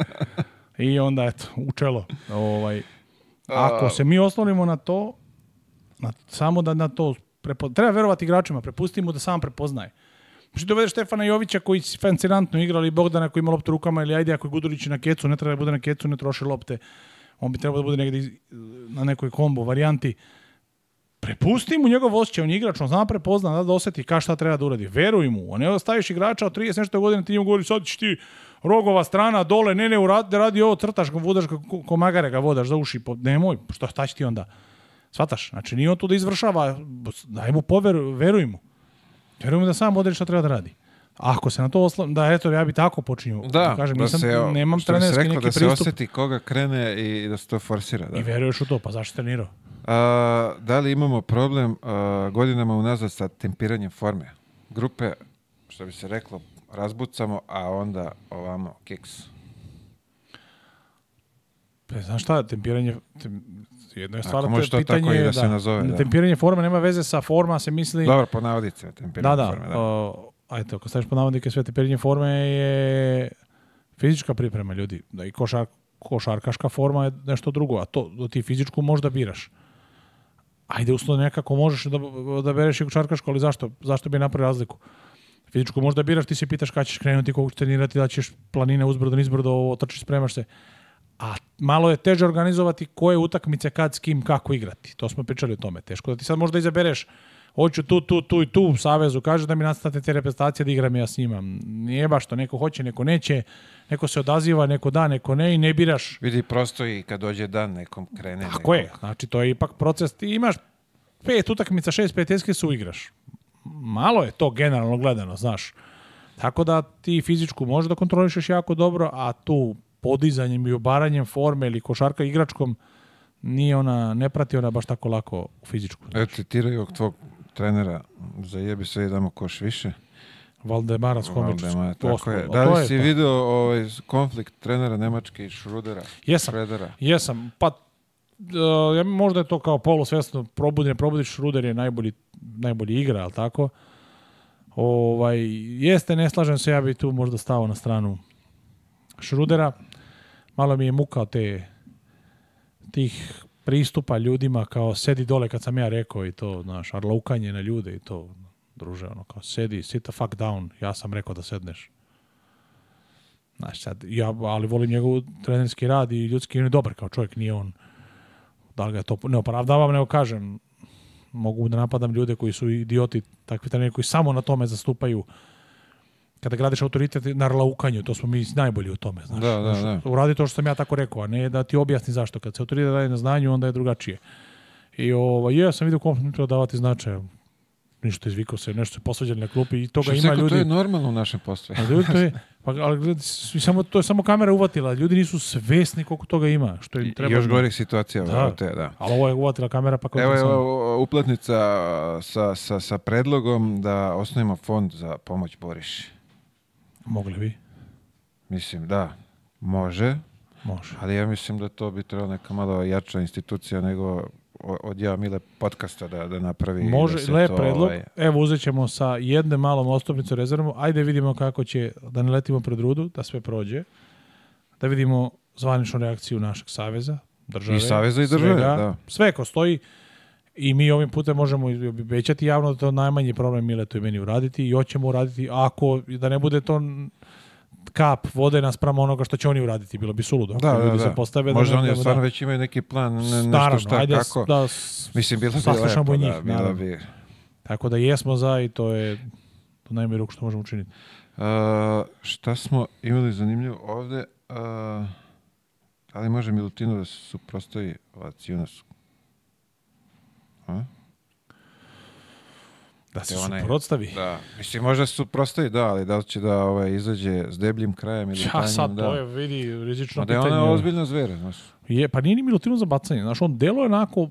Speaker 1: i onda, eto, učelo, ovaj, ako se mi oslonimo na to, na, samo da na to, prepo, treba verovati igračima, prepustimo da sam prepoznaje. Možete znači, dovedeš Štefana Jovića koji fascinantno igra, ali Bogdana koji ima loptu rukama, ili ajde ako je Gudurić na kecu, ne treba da bude na kecu, ne troši lopte. On bi trebao da bude negde na nekoj kombo varijanti. Uh, Prepusti mu njegov osjećaj, on je igrač, on zna prepozna, da da osjeti ka šta treba da uradi. Veruj mu, a ne ostaviš da igrača od 30 nešto godina, ti njemu govoriš, sad ti rogova strana, dole, ne, ne, uradi, da radi ovo, crtaš ga, vodaš ga, komagare ga vodaš za uši, po, nemoj, šta, šta će ti onda? Svataš, znači nije on tu da izvršava, daj mu poveru, veruj mu. Veruj mu da sam odredi šta treba da radi. Ako se na to oslam, da eto ja bih tako počinio. Da, da kažem, da nisam, se, nemam trenerski da neki pristup. Da se pristup. osjeti
Speaker 2: koga krene i da se to forsira. Da.
Speaker 1: I veruješ u to, pa zašto trenirao?
Speaker 2: A, da li imamo problem a, godinama unazad sa tempiranjem forme? Grupe, što bi se reklo, razbucamo, a onda ovamo kiks.
Speaker 1: Pa, znaš šta, tempiranje, tem, jedno je stvar, to je pitanje, da, da, se nazove, da. tempiranje forme nema veze sa forma, se misli...
Speaker 2: Dobro, po navodicima
Speaker 1: tempiranje da, da forme, da. O, ajde, ako staviš po navodnike sve tempiranje forme je fizička priprema ljudi, da i košar, košarkaška forma je nešto drugo, a to, ti fizičku možda biraš ajde uslovno nekako možeš da, da bereš i košarkašku, ali zašto, zašto bi napravio razliku? Fizičku možda biraš, ti se pitaš kada ćeš krenuti, koliko ćeš trenirati, da ćeš planine uzbrdo, nizbrdo, ovo, trčiš, spremaš se. A malo je teže organizovati koje utakmice, kad, s kim, kako igrati. To smo pričali o tome. Teško da ti sad možda izabereš hoću tu, tu, tu i tu u Savezu, kaže da mi nastate te reprezentacije da igram ja s njima. Nije baš to, neko hoće, neko neće, neko se odaziva, neko da, neko ne i ne biraš.
Speaker 2: Vidi, prosto i kad dođe dan nekom krene.
Speaker 1: Tako nekog. je, znači to je ipak proces, ti imaš pet utakmica, šest peteske su igraš. Malo je to generalno gledano, znaš. Tako da ti fizičku možeš da kontrolišeš jako dobro, a tu podizanjem i obaranjem forme ili košarka igračkom nije ona, ne prati ona baš tako lako u fizičku. Znači. Eto, tiraju
Speaker 2: ovog tvog trenera zajebi sve i koš više.
Speaker 1: Valdemara
Speaker 2: Skomičić. Tako je. Da li si to? video ovaj konflikt trenera Nemačke i Šrudera?
Speaker 1: Jesam, Šredera. jesam. Pa uh, ja možda je to kao polusvesno probudine, probudi Šruder je najbolji, najbolji igra, ali tako? Ovaj, jeste, ne slažem se, ja bih tu možda stao na stranu Šrudera. Malo mi je mukao te tih pristupa ljudima kao sedi dole kad sam ja rekao i to, znaš, arlaukanje na ljude i to, druže, ono, kao sedi, sit the fuck down, ja sam rekao da sedneš. Znaš, sad, ja, ali volim njegov trenerski rad i ljudski, on je dobar kao čovjek, nije on, da li ga to, ne opravdavam, nego kažem, mogu da napadam ljude koji su idioti, takvi treneri koji samo na tome zastupaju kada gradiš autoritet na rlaukanju, to smo mi najbolji u tome, znaš. Da, da, da. Uradi to što sam ja tako rekao, a ne da ti objasni zašto. Kad se autoritet daje na znanju, onda je drugačije. I ovaj, ja sam vidio kom treba davati značaj. Ništa izvikao se, nešto se posvađali na klupi i toga što ima seko, ljudi. To je
Speaker 2: normalno u našem A
Speaker 1: ljudi, to je, pa, ali gled, samo, to je samo kamera uvatila, ljudi nisu svesni koliko toga ima. Što im treba I
Speaker 2: još gore situacija. Da. Te, da.
Speaker 1: Ali ovo je uvatila kamera. Pa
Speaker 2: Evo
Speaker 1: je sam...
Speaker 2: uplatnica sa, sa, sa predlogom da osnovimo fond za pomoć Boriši.
Speaker 1: Mogli bi.
Speaker 2: Mislim, da, može. Može. Ali ja mislim da to bi trebalo neka malo jača institucija nego od ja Mile podcasta da, da napravi. Da
Speaker 1: može, da lep predlog. Ovaj... Evo, uzet ćemo sa jedne malom ostupnicu rezervu. Ajde vidimo kako će, da ne letimo pred rudu, da sve prođe. Da vidimo zvaničnu reakciju našeg saveza,
Speaker 2: države. I saveza i države, svega, da.
Speaker 1: Sve ko stoji. I mi ovim putem možemo obećati javno da to najmanji problem Miletu i meni uraditi i hoćemo uraditi ako, da ne bude to kap vode nas prema onoga što će oni uraditi, bilo bi suludo.
Speaker 2: Da, da, da. postave da Možda da, oni stvarno da, već imaju neki plan, ne, nešto naravno, šta, ajde, kako. Da, Mislim, bilo bi
Speaker 1: lepo, njih, da, bilo bi. Tako da jesmo za i to je to najmanje ruku što možemo učiniti. Uh,
Speaker 2: šta smo imali zanimljivo ovde? Uh, ali može Milutino da se suprostavi Vacijunasu
Speaker 1: Da dakle, se onaj, suprotstavi.
Speaker 2: Da, mislim, možda se suprotstavi, da, ali da će da ovaj, izađe s debljim krajem ili ja, tanjim, sad, da.
Speaker 1: to je, vidi, rizično pitanje. Da je ona
Speaker 2: ozbiljna
Speaker 1: zvera, znaš. Je, pa nije ni Milutinu za bacanje, znaš, on delo je onako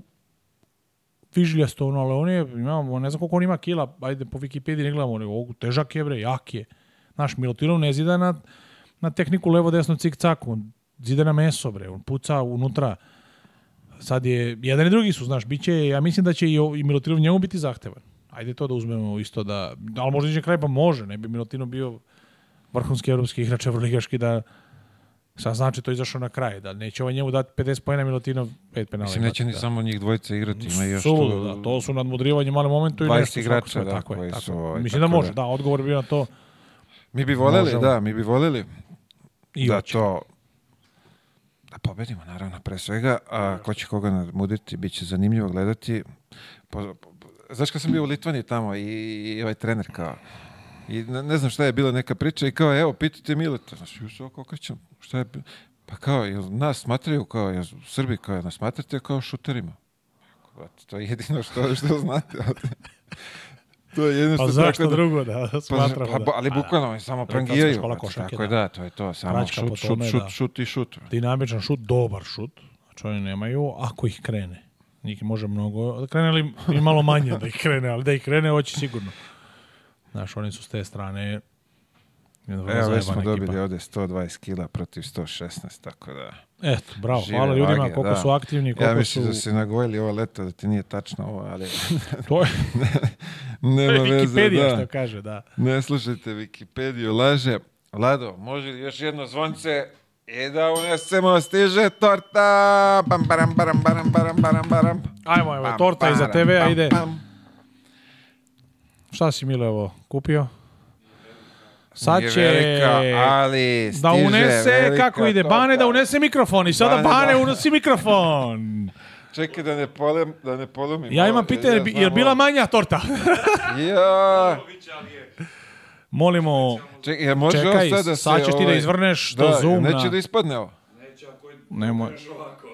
Speaker 1: vižljasto, ono, ali on je, imam, ne znam koliko on ima kila, ajde, po Wikipediji ne gledamo, nego, težak je, bre, jak je. Znaš, Milutinov ne zida na, na tehniku levo-desno cik-cak, on zida na meso, bre, on puca unutra, sad je, jedan i drugi su, znaš, bit će, ja mislim da će i, i Milotinov njemu biti zahtevan. Ajde to da uzmemo isto da, ali možda će kraj, pa može, ne bi Milotinov bio vrhunski evropski igrač Evroligaški da sad znači to izašao na kraj, da neće ovaj njemu dati 50 pojena Milotinov
Speaker 2: 5 penala. Mislim, neće ni da. samo njih dvojice igrati, ima još Sulu, tu...
Speaker 1: da, to su nadmudrivanje male momentu i nešto. 20 igrača,
Speaker 2: da, tako je, tako. ovaj,
Speaker 1: Mislim da tako da može, da. da, odgovor bio na to.
Speaker 2: Mi bi voljeli, da, mi bi voljeli da to da pobedimo, naravno, pre svega. A, ko će koga namuditi, bit će zanimljivo gledati. Po, znaš kad sam bio u Litvani tamo i, i ovaj trener kao, i ne, ne znam šta je bila neka priča i kao, evo, pitajte Mileta. Znaš, ju se će, šta je Pa kao, jel nas smatraju kao, jel Srbi kao, jel nas smatrate kao šuterima? Brate, to je jedino što, što znate. to je jednostavno...
Speaker 1: A pa zašto da, drugo da pa, smatramo pa, da. pa,
Speaker 2: Ali bukvalno, oni samo prangiraju. Škola znači, košarke, tako da. da. to je to. Samo šut, šut, šut, da. šut i šut.
Speaker 1: Dinamičan šut, dobar šut. Znači oni nemaju, ako ih krene. Niki može mnogo, da krene li i malo manje da ih krene, ali da ih krene, hoće sigurno. Znaš, oni su s te strane
Speaker 2: Evo, već smo dobili ekipa. ovdje 120 kila protiv 116, tako da...
Speaker 1: Eto, bravo, hvala ljudima vage, koliko da. su aktivni, koliko su... Ja mislim su...
Speaker 2: da se nagojili ovo leto, da ti nije tačno ovo, ali... to je... Nema veze, da. što
Speaker 1: kaže, da.
Speaker 2: Ne slušajte Wikipediju, laže. Lado, može li još jedno zvonce i e da unesemo stiže torta! Bam, baram, baram, baram, baram, baram, baram.
Speaker 1: Ajmo, evo, torta iza TV-a ide.
Speaker 2: Bam,
Speaker 1: bam. Šta si, Mile, ovo kupio?
Speaker 2: Sad će velika, ali da stiže
Speaker 1: da
Speaker 2: unese, velika
Speaker 1: kako ide,
Speaker 2: toka. Bane
Speaker 1: da unese mikrofon i sada Bane, da- Bane unosi mikrofon.
Speaker 2: Čekaj da ne polem, da ne polomim.
Speaker 1: Ja imam pitanje, ja jer bila manja torta? ja. Molimo, čekaj, ja može čekaj, sad, da se, sad ćeš ovaj, ti da ovaj- izvrneš da, to zoom.
Speaker 2: Neće da ispadne ovo. Neće ako
Speaker 1: ne može. Ovako.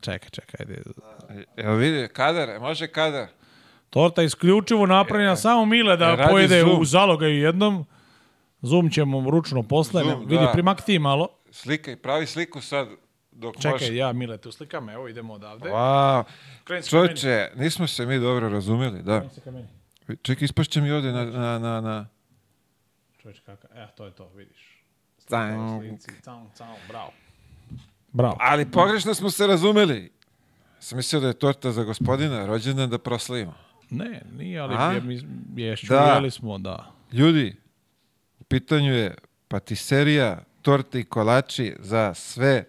Speaker 1: Čekaj, čekaj. Ajde.
Speaker 2: Evo vidi, kadar, može kadar.
Speaker 1: Torta isključivo napravljena e, samo Mile da e, pojede zoom. u zaloga i jednom. Zoom ćemo ručno posle. Zoom, Vidi, da. primakti malo.
Speaker 2: Slikaj, pravi sliku sad.
Speaker 1: Dok Čekaj, može... ja Mile te uslikam, evo idemo odavde.
Speaker 2: Wow. Čoče, nismo se mi dobro razumeli, da. Čekaj, ispašće mi ovde znači. na... na, na, na.
Speaker 1: Čoveč, kaka, e, to je to, vidiš. Tank. Tank, tank, bravo.
Speaker 2: Bravo. Ali mm. pogrešno smo se razumeli. Sam mislio da je torta za gospodina rođena da proslavimo.
Speaker 1: Ne, nije, ali je, mi, je, da. smo, da.
Speaker 2: Ljudi, pitanju je patiserija, torte i kolači za sve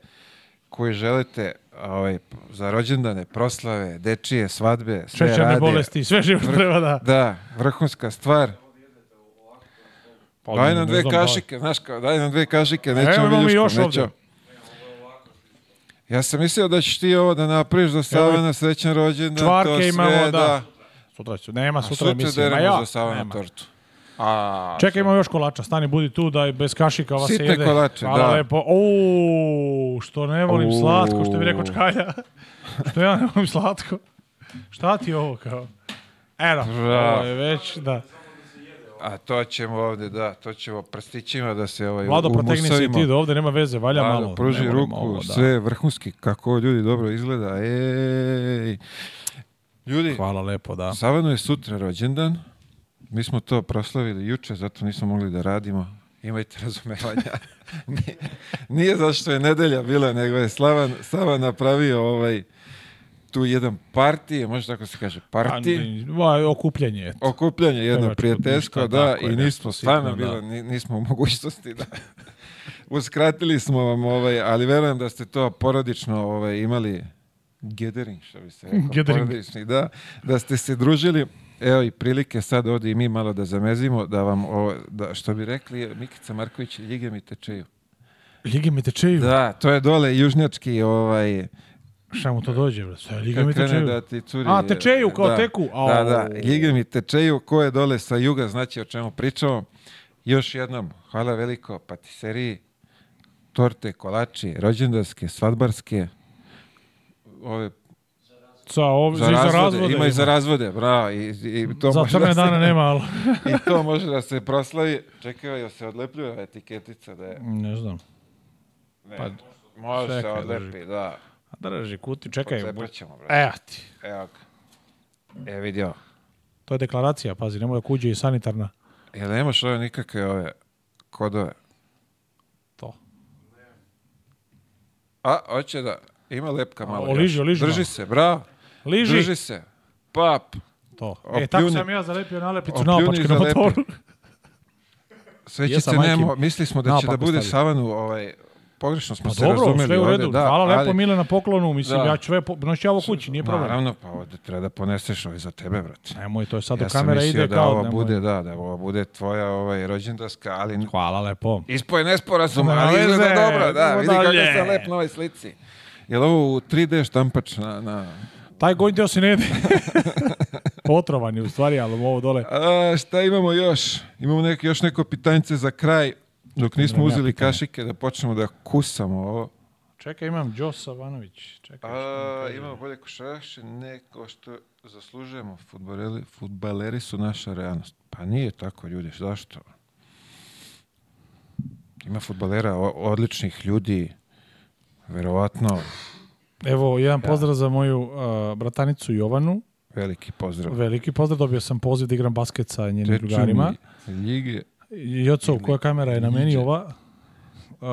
Speaker 2: koji želite ovaj, za rođendane, proslave, dečije, svadbe, sve Šećerne rade. bolesti,
Speaker 1: sve život Vr treba da...
Speaker 2: Da, vrhunska stvar. Pa, daj nam dve kašike, znaš kao, daj nam dve kašike, nećemo Evo, mi još nećemo. Ja sam mislio da ćeš ti ovo da napraviš za Savana srećan rođendan. to sve, imamo, da. da.
Speaker 1: Sutra ću, nema sutra, sutra mislim. Sutra deremo ja, za Savana tortu. A, Čekaj, imamo još kolača, stani, budi tu daj, bez kašika ova se jede.
Speaker 2: kolače, Hvala da. lepo. Uuu,
Speaker 1: što ne volim Uuu. slatko, što bi rekao čkalja. što ja ne volim slatko. Šta ti je ovo kao? Eno, Bra. Da. ovo je već, da.
Speaker 2: A to ćemo ovde, da, to ćemo prstićima da se ovaj Vlado, protegni se i ti do ovde,
Speaker 1: nema veze, valja Vlado, malo.
Speaker 2: pruži ruku, ovo, da. sve vrhunski, kako ljudi dobro izgleda, ej. Ljudi, Hvala lepo, da. Savanu je sutra rođendan mi smo to proslavili juče, zato nismo mogli da radimo. Imajte razumevanja. nije, nije zašto je nedelja bila, nego je Slava, Slavan napravio ovaj tu jedan partije, može tako se kaže, partij.
Speaker 1: okupljanje. Eto.
Speaker 2: Okupljanje jedno Prevačko, prijateljsko, da, i nismo, stvarno da. bilo, nismo u mogućnosti da... Uskratili smo vam ovaj, ali verujem da ste to porodično ovaj, imali gathering, što bi se rekao, porodični, da, da ste se družili. Evo i prilike sad ovde i mi malo da zamezimo, da vam, o, da, što bi rekli, Mikica Marković, ljige mi tečeju.
Speaker 1: Ljige mi tečeju?
Speaker 2: Da, to je dole južnjački ovaj...
Speaker 1: Šta mu to dođe, bre? Sve, ljige mi tečeju. Da ti curi, A, tečeju da, kao da, teku? A, Da, da,
Speaker 2: ljige mi tečeju, ko je dole sa juga, znači o čemu pričamo. Još jednom, hvala veliko patiseriji, torte, kolači, rođendarske, svadbarske,
Speaker 1: ove Sa ov... za,
Speaker 2: razvode, za razvode, Ima i za razvode, bra. I, i to za da crne
Speaker 1: da dana se... nema, ali...
Speaker 2: I to može da se proslavi. Čekaj, jel se odlepljuje etiketica da je...
Speaker 1: Ne znam.
Speaker 2: Ne, pa, može čekaj, se odlepi,
Speaker 1: drži.
Speaker 2: da.
Speaker 1: Drži kuti, čekaj. Pocepaćemo,
Speaker 2: bra. Evo ti. Evo ga. E, vidio.
Speaker 1: To je deklaracija, pazi, nemoj da kuđe i sanitarna.
Speaker 2: Jel nemaš ove nikakve ove kodove?
Speaker 1: To.
Speaker 2: A, hoće da... Ima lepka malo.
Speaker 1: Oliži, oliži.
Speaker 2: Drži se, bravo. Liži. Drži se. Pap.
Speaker 1: To. E, Opljuni. E, tako sam ja
Speaker 2: zalepio nalepicu na opačke na motoru. se nemo, mislili smo da će da bude stavio. savanu ovaj, pogrešno smo pa se dobro, razumeli. sve u redu. Ovde, da,
Speaker 1: Hvala lepo Mile na poklonu, da. mislim, da. ja ću ve, noći ovo kući, nije problem.
Speaker 2: Naravno, pa ovde treba da poneseš ovaj za tebe, brate.
Speaker 1: Nemoj, to je sad ja do kamera ide
Speaker 2: da kao... Ja sam da bude, da, da ovo bude tvoja ovaj, rođendaska, ali...
Speaker 1: Hvala lepo.
Speaker 2: Ispo je nesporazum, ne, ali izgleda dobro, da, vidi kako sam lep na ovoj slici. Je li ovo 3D štampač na... na...
Speaker 1: Taj gonj deo se ne jede. Otrovan je u stvari, ali ovo dole.
Speaker 2: A, šta imamo još? Imamo nek, još neko pitanjice za kraj. Dok nismo uzeli kašike da počnemo da kusamo ovo.
Speaker 1: Čekaj, imam Đo Savanović. Čekaj,
Speaker 2: A, imamo bolje košaraše, neko što zaslužujemo. Futbaleri, futbaleri su naša realnost. Pa nije tako, ljudi, zašto? Ima futbalera, odličnih ljudi, verovatno
Speaker 1: Evo, jedan da. pozdrav za moju uh, bratanicu Jovanu.
Speaker 2: Veliki pozdrav.
Speaker 1: Veliki pozdrav, dobio sam poziv da igram basket sa njenim drugarima. Ljige. Jocov, koja kamera je na meni ova? Uh,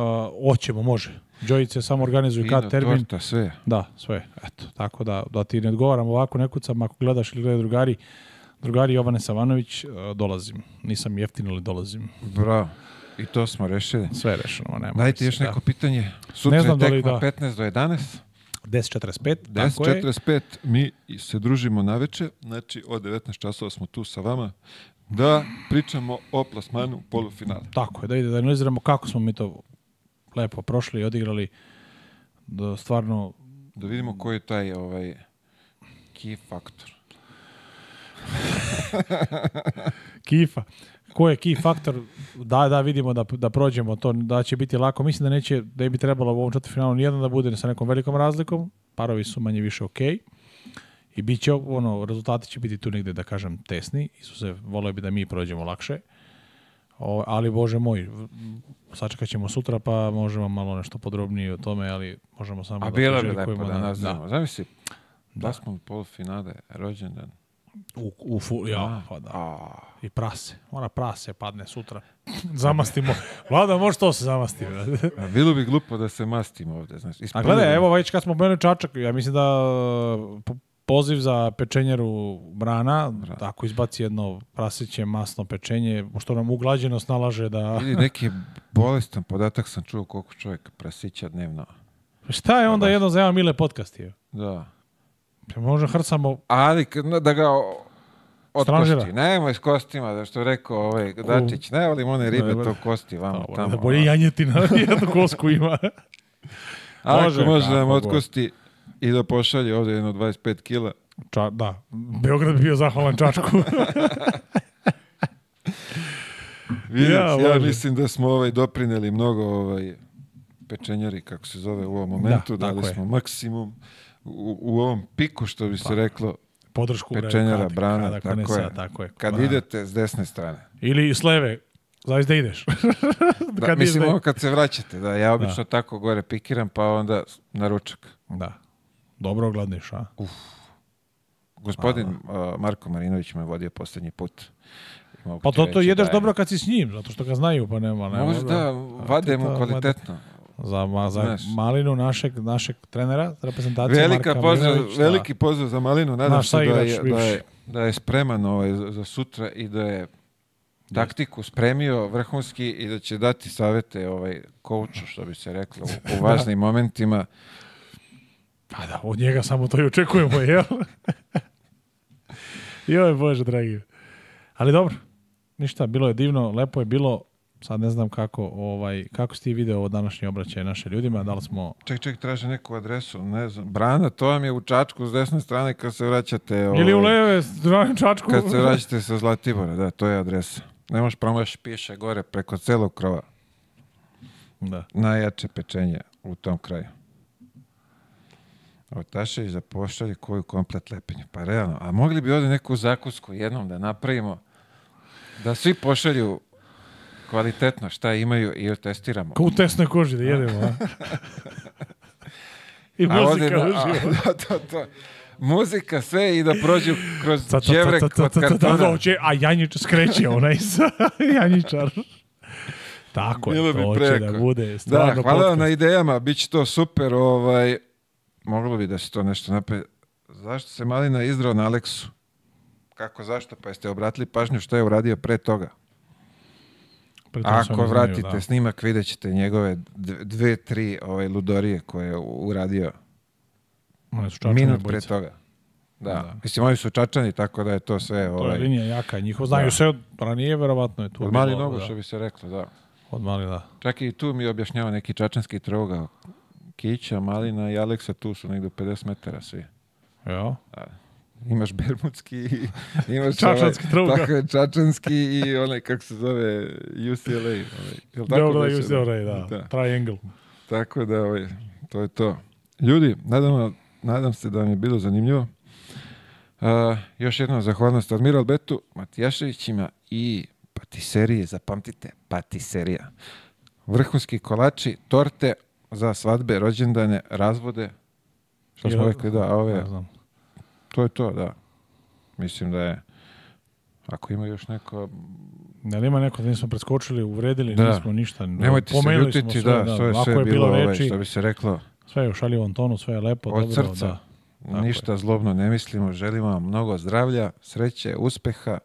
Speaker 1: oćemo, može. Đojice samo organizuju kad termin. Torta,
Speaker 2: sve.
Speaker 1: Da, sve. Eto, tako da, da ti ne odgovaram ovako nekucam, ako gledaš ili gledaju drugari, drugari Jovane Savanović, uh, dolazim. Nisam jeftin, ali dolazim.
Speaker 2: Bravo. I to smo rešili.
Speaker 1: Sve je rešeno, nema.
Speaker 2: Dajte još da. neko da. pitanje. Sutra ne znam je da tekma da li, da. 15 do 11.
Speaker 1: 10.45. 10.45
Speaker 2: mi se družimo na večer, znači od 19 časova smo tu sa vama da pričamo o plasmanu polufinala.
Speaker 1: Tako je, da ide da analiziramo kako smo mi to lepo prošli i odigrali da stvarno
Speaker 2: da vidimo koji je taj ovaj key faktor.
Speaker 1: Kifa ko je key faktor, da, da vidimo da, da prođemo to, da će biti lako. Mislim da neće, da bi trebalo u ovom četvrfinalu nijedan da bude sa nekom velikom razlikom. Parovi su manje više ok. I bit će, ono, rezultati će biti tu negde, da kažem, tesni. Isuse, volio bi da mi prođemo lakše. O, ali, bože moj, sačekat ćemo sutra, pa možemo malo nešto podrobnije o tome, ali možemo samo
Speaker 2: A da... A bilo bi lepo da nas da- da da. znamo. Zamisli, da smo u polufinale, rođendan.
Speaker 1: U, u fu, ja, da. pa da. A. I prase. Ona prase padne sutra. zamastimo. Vlada, može to da se zamasti.
Speaker 2: A bilo bi glupo da se mastimo ovde. Znači,
Speaker 1: A gledaj, evo ovaj već kad smo bili čačak, ja mislim da poziv za pečenjeru brana, brana. tako izbaci jedno praseće masno pečenje, što nam uglađenost nalaže da...
Speaker 2: Vidi, neki bolestan podatak sam čuo koliko čovjek prasića dnevno.
Speaker 1: Šta je onda jedno za jedan mile podcast je?
Speaker 2: Da.
Speaker 1: Pa može hrcamo...
Speaker 2: Ali da ga otkošti. Nemoj s kostima, da što je rekao ovaj Dačić. Ne volim one ribe, to kosti vamo
Speaker 1: da, tamo. Da bolje janjeti na jednu kosku ima.
Speaker 2: može, može da nam otkosti i da pošalje ovde jedno 25 kila.
Speaker 1: Ča, da, Beograd bi bio zahvalan Čačku.
Speaker 2: Vidic, ja, ja mislim da smo ovaj doprineli mnogo ovaj pečenjari, kako se zove u ovom da, momentu, da, dali smo maksimum u, u ovom piku, što bi se pa, reklo,
Speaker 1: podršku pečenjara, kad,
Speaker 2: brana, kada, tako, je. Sad, tako je. Kad pa, da. idete s desne strane.
Speaker 1: Ili s leve, Znaš da ideš.
Speaker 2: da, kad mislim, ovo kad se vraćate, da, ja obično da. tako gore pikiram, pa onda na ručak.
Speaker 1: Da. Dobro ogladniš, a? Uf.
Speaker 2: Gospodin a, Marko Marinović me vodio poslednji put.
Speaker 1: Mogu pa to, to jedeš da je... dobro kad si s njim, zato što ga znaju, pa nema. nema Možda
Speaker 2: da, vade mu kvalitetno. Vade
Speaker 1: za, za Malinu, našeg, našeg trenera reprezentacije.
Speaker 2: Velika Marka pozdrav, Milinović, veliki pozdrav za Malinu. Nadam se da igrač, je, da, je, da je spreman ovaj, za, sutra i da je taktiku spremio vrhunski i da će dati savete ovaj kouču, što bi se reklo, u, u da. važnim da. momentima.
Speaker 1: Pa da, od njega samo to i očekujemo, je l? Joj, Bože, dragi. Ali dobro, ništa, bilo je divno, lepo je bilo. Sad ne znam kako, ovaj, kako ste ti video ovo današnje obraćaje naše ljudima, da li smo...
Speaker 2: Ček, ček, traže neku adresu, ne znam. Brana, to vam je u Čačku s desne strane kad se vraćate...
Speaker 1: Ovaj, Ili u ovaj, leve, u Čačku.
Speaker 2: Kad se vraćate sa Zlatibora, da, to je adresa. Ne možeš promaš, piše gore preko celog krova. Da. Najjače pečenje u tom kraju. Otašević da zapoštali koju komplet lepenje. Pa realno, a mogli bi ovde neku zakusku jednom da napravimo da svi pošalju kvalitetno šta imaju i testiramo.
Speaker 1: Kao u tesnoj koži da jedemo, a? I a muzika
Speaker 2: uživo. to, to. Muzika, sve i da prođu kroz djevrek od kartona. Da, da,
Speaker 1: a Janjič skreće onaj sa Janjičar. Tako Bilo je, to bi preko. da bude da,
Speaker 2: stvarno Da, hvala vam na idejama, bit će to super. Ovaj, moglo bi da se to nešto napravi. Zašto se Malina izdrao na Aleksu? Kako, zašto? Pa jeste obratili pažnju što je uradio pre toga. Ako vratite znaju, da. snimak, vidjet ćete njegove dve, tri ove ovaj, ludorije koje je uradio minut bojice. pre toga. Da. da. Mislim, oni su čačani, tako da je to sve...
Speaker 1: Ovaj... To je ovaj, linija jaka, njihov znaju da. sve, ranije verovatno je tu.
Speaker 2: Od mali nogu, da. što bi se reklo, da.
Speaker 1: Od mali, da.
Speaker 2: Čak i tu mi je objašnjava neki čačanski trougao. Kića, Malina i Aleksa tu su negde 50 metara svi.
Speaker 1: Jo? Da
Speaker 2: imaš bermudski, imaš čačanski ovaj, trouga. Tako, da. čačanski i onaj, kako se zove, UCLA. Ovaj, je
Speaker 1: tako da UCLA, da, da. Triangle.
Speaker 2: Tako da, ovaj, to je to. Ljudi, nadam, nadam se da vam je bilo zanimljivo. Uh, još jedna zahvalnost Admiral Betu, Matijaševićima i patiserije, zapamtite, patiserija. Vrhunski kolači, torte za svadbe, rođendane, razvode, što smo rekli, da, ove... Ne znam to je to, da. Mislim da je... Ako ima još neko...
Speaker 1: Da li ima neko da nismo preskočili, uvredili, da. nismo ništa.
Speaker 2: Da, Nemojte se ljutiti, sve, da, da, sve, sve je bilo ovaj, reči, što bi se reklo.
Speaker 1: Sve je u šaljivom tonu, sve je lepo, od dobro. Srca. Da.
Speaker 2: ništa je. zlobno ne mislimo, želimo vam mnogo zdravlja, sreće, uspeha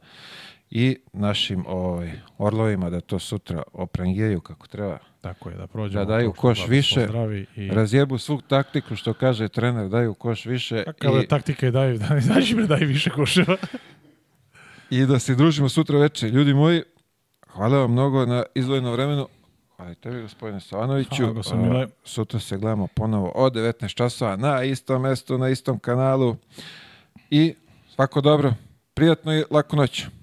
Speaker 2: i našim ovaj, orlovima da to sutra oprangijaju kako treba.
Speaker 1: Tako je, da
Speaker 2: prođemo. Da daju koš da više, i... razjebu svu taktiku što kaže trener, daju koš više.
Speaker 1: Kakava i... Da taktika je daju, da znači bre daj više koševa.
Speaker 2: I da se družimo sutra večer. Ljudi moji, hvala vam mnogo na izvojeno vremenu.
Speaker 1: Hvala
Speaker 2: i tebi, gospodine Savanoviću.
Speaker 1: Hvala,
Speaker 2: Sutra se gledamo ponovo o 19 časova na istom mestu, na istom kanalu. I svako dobro. Prijatno i laku noć.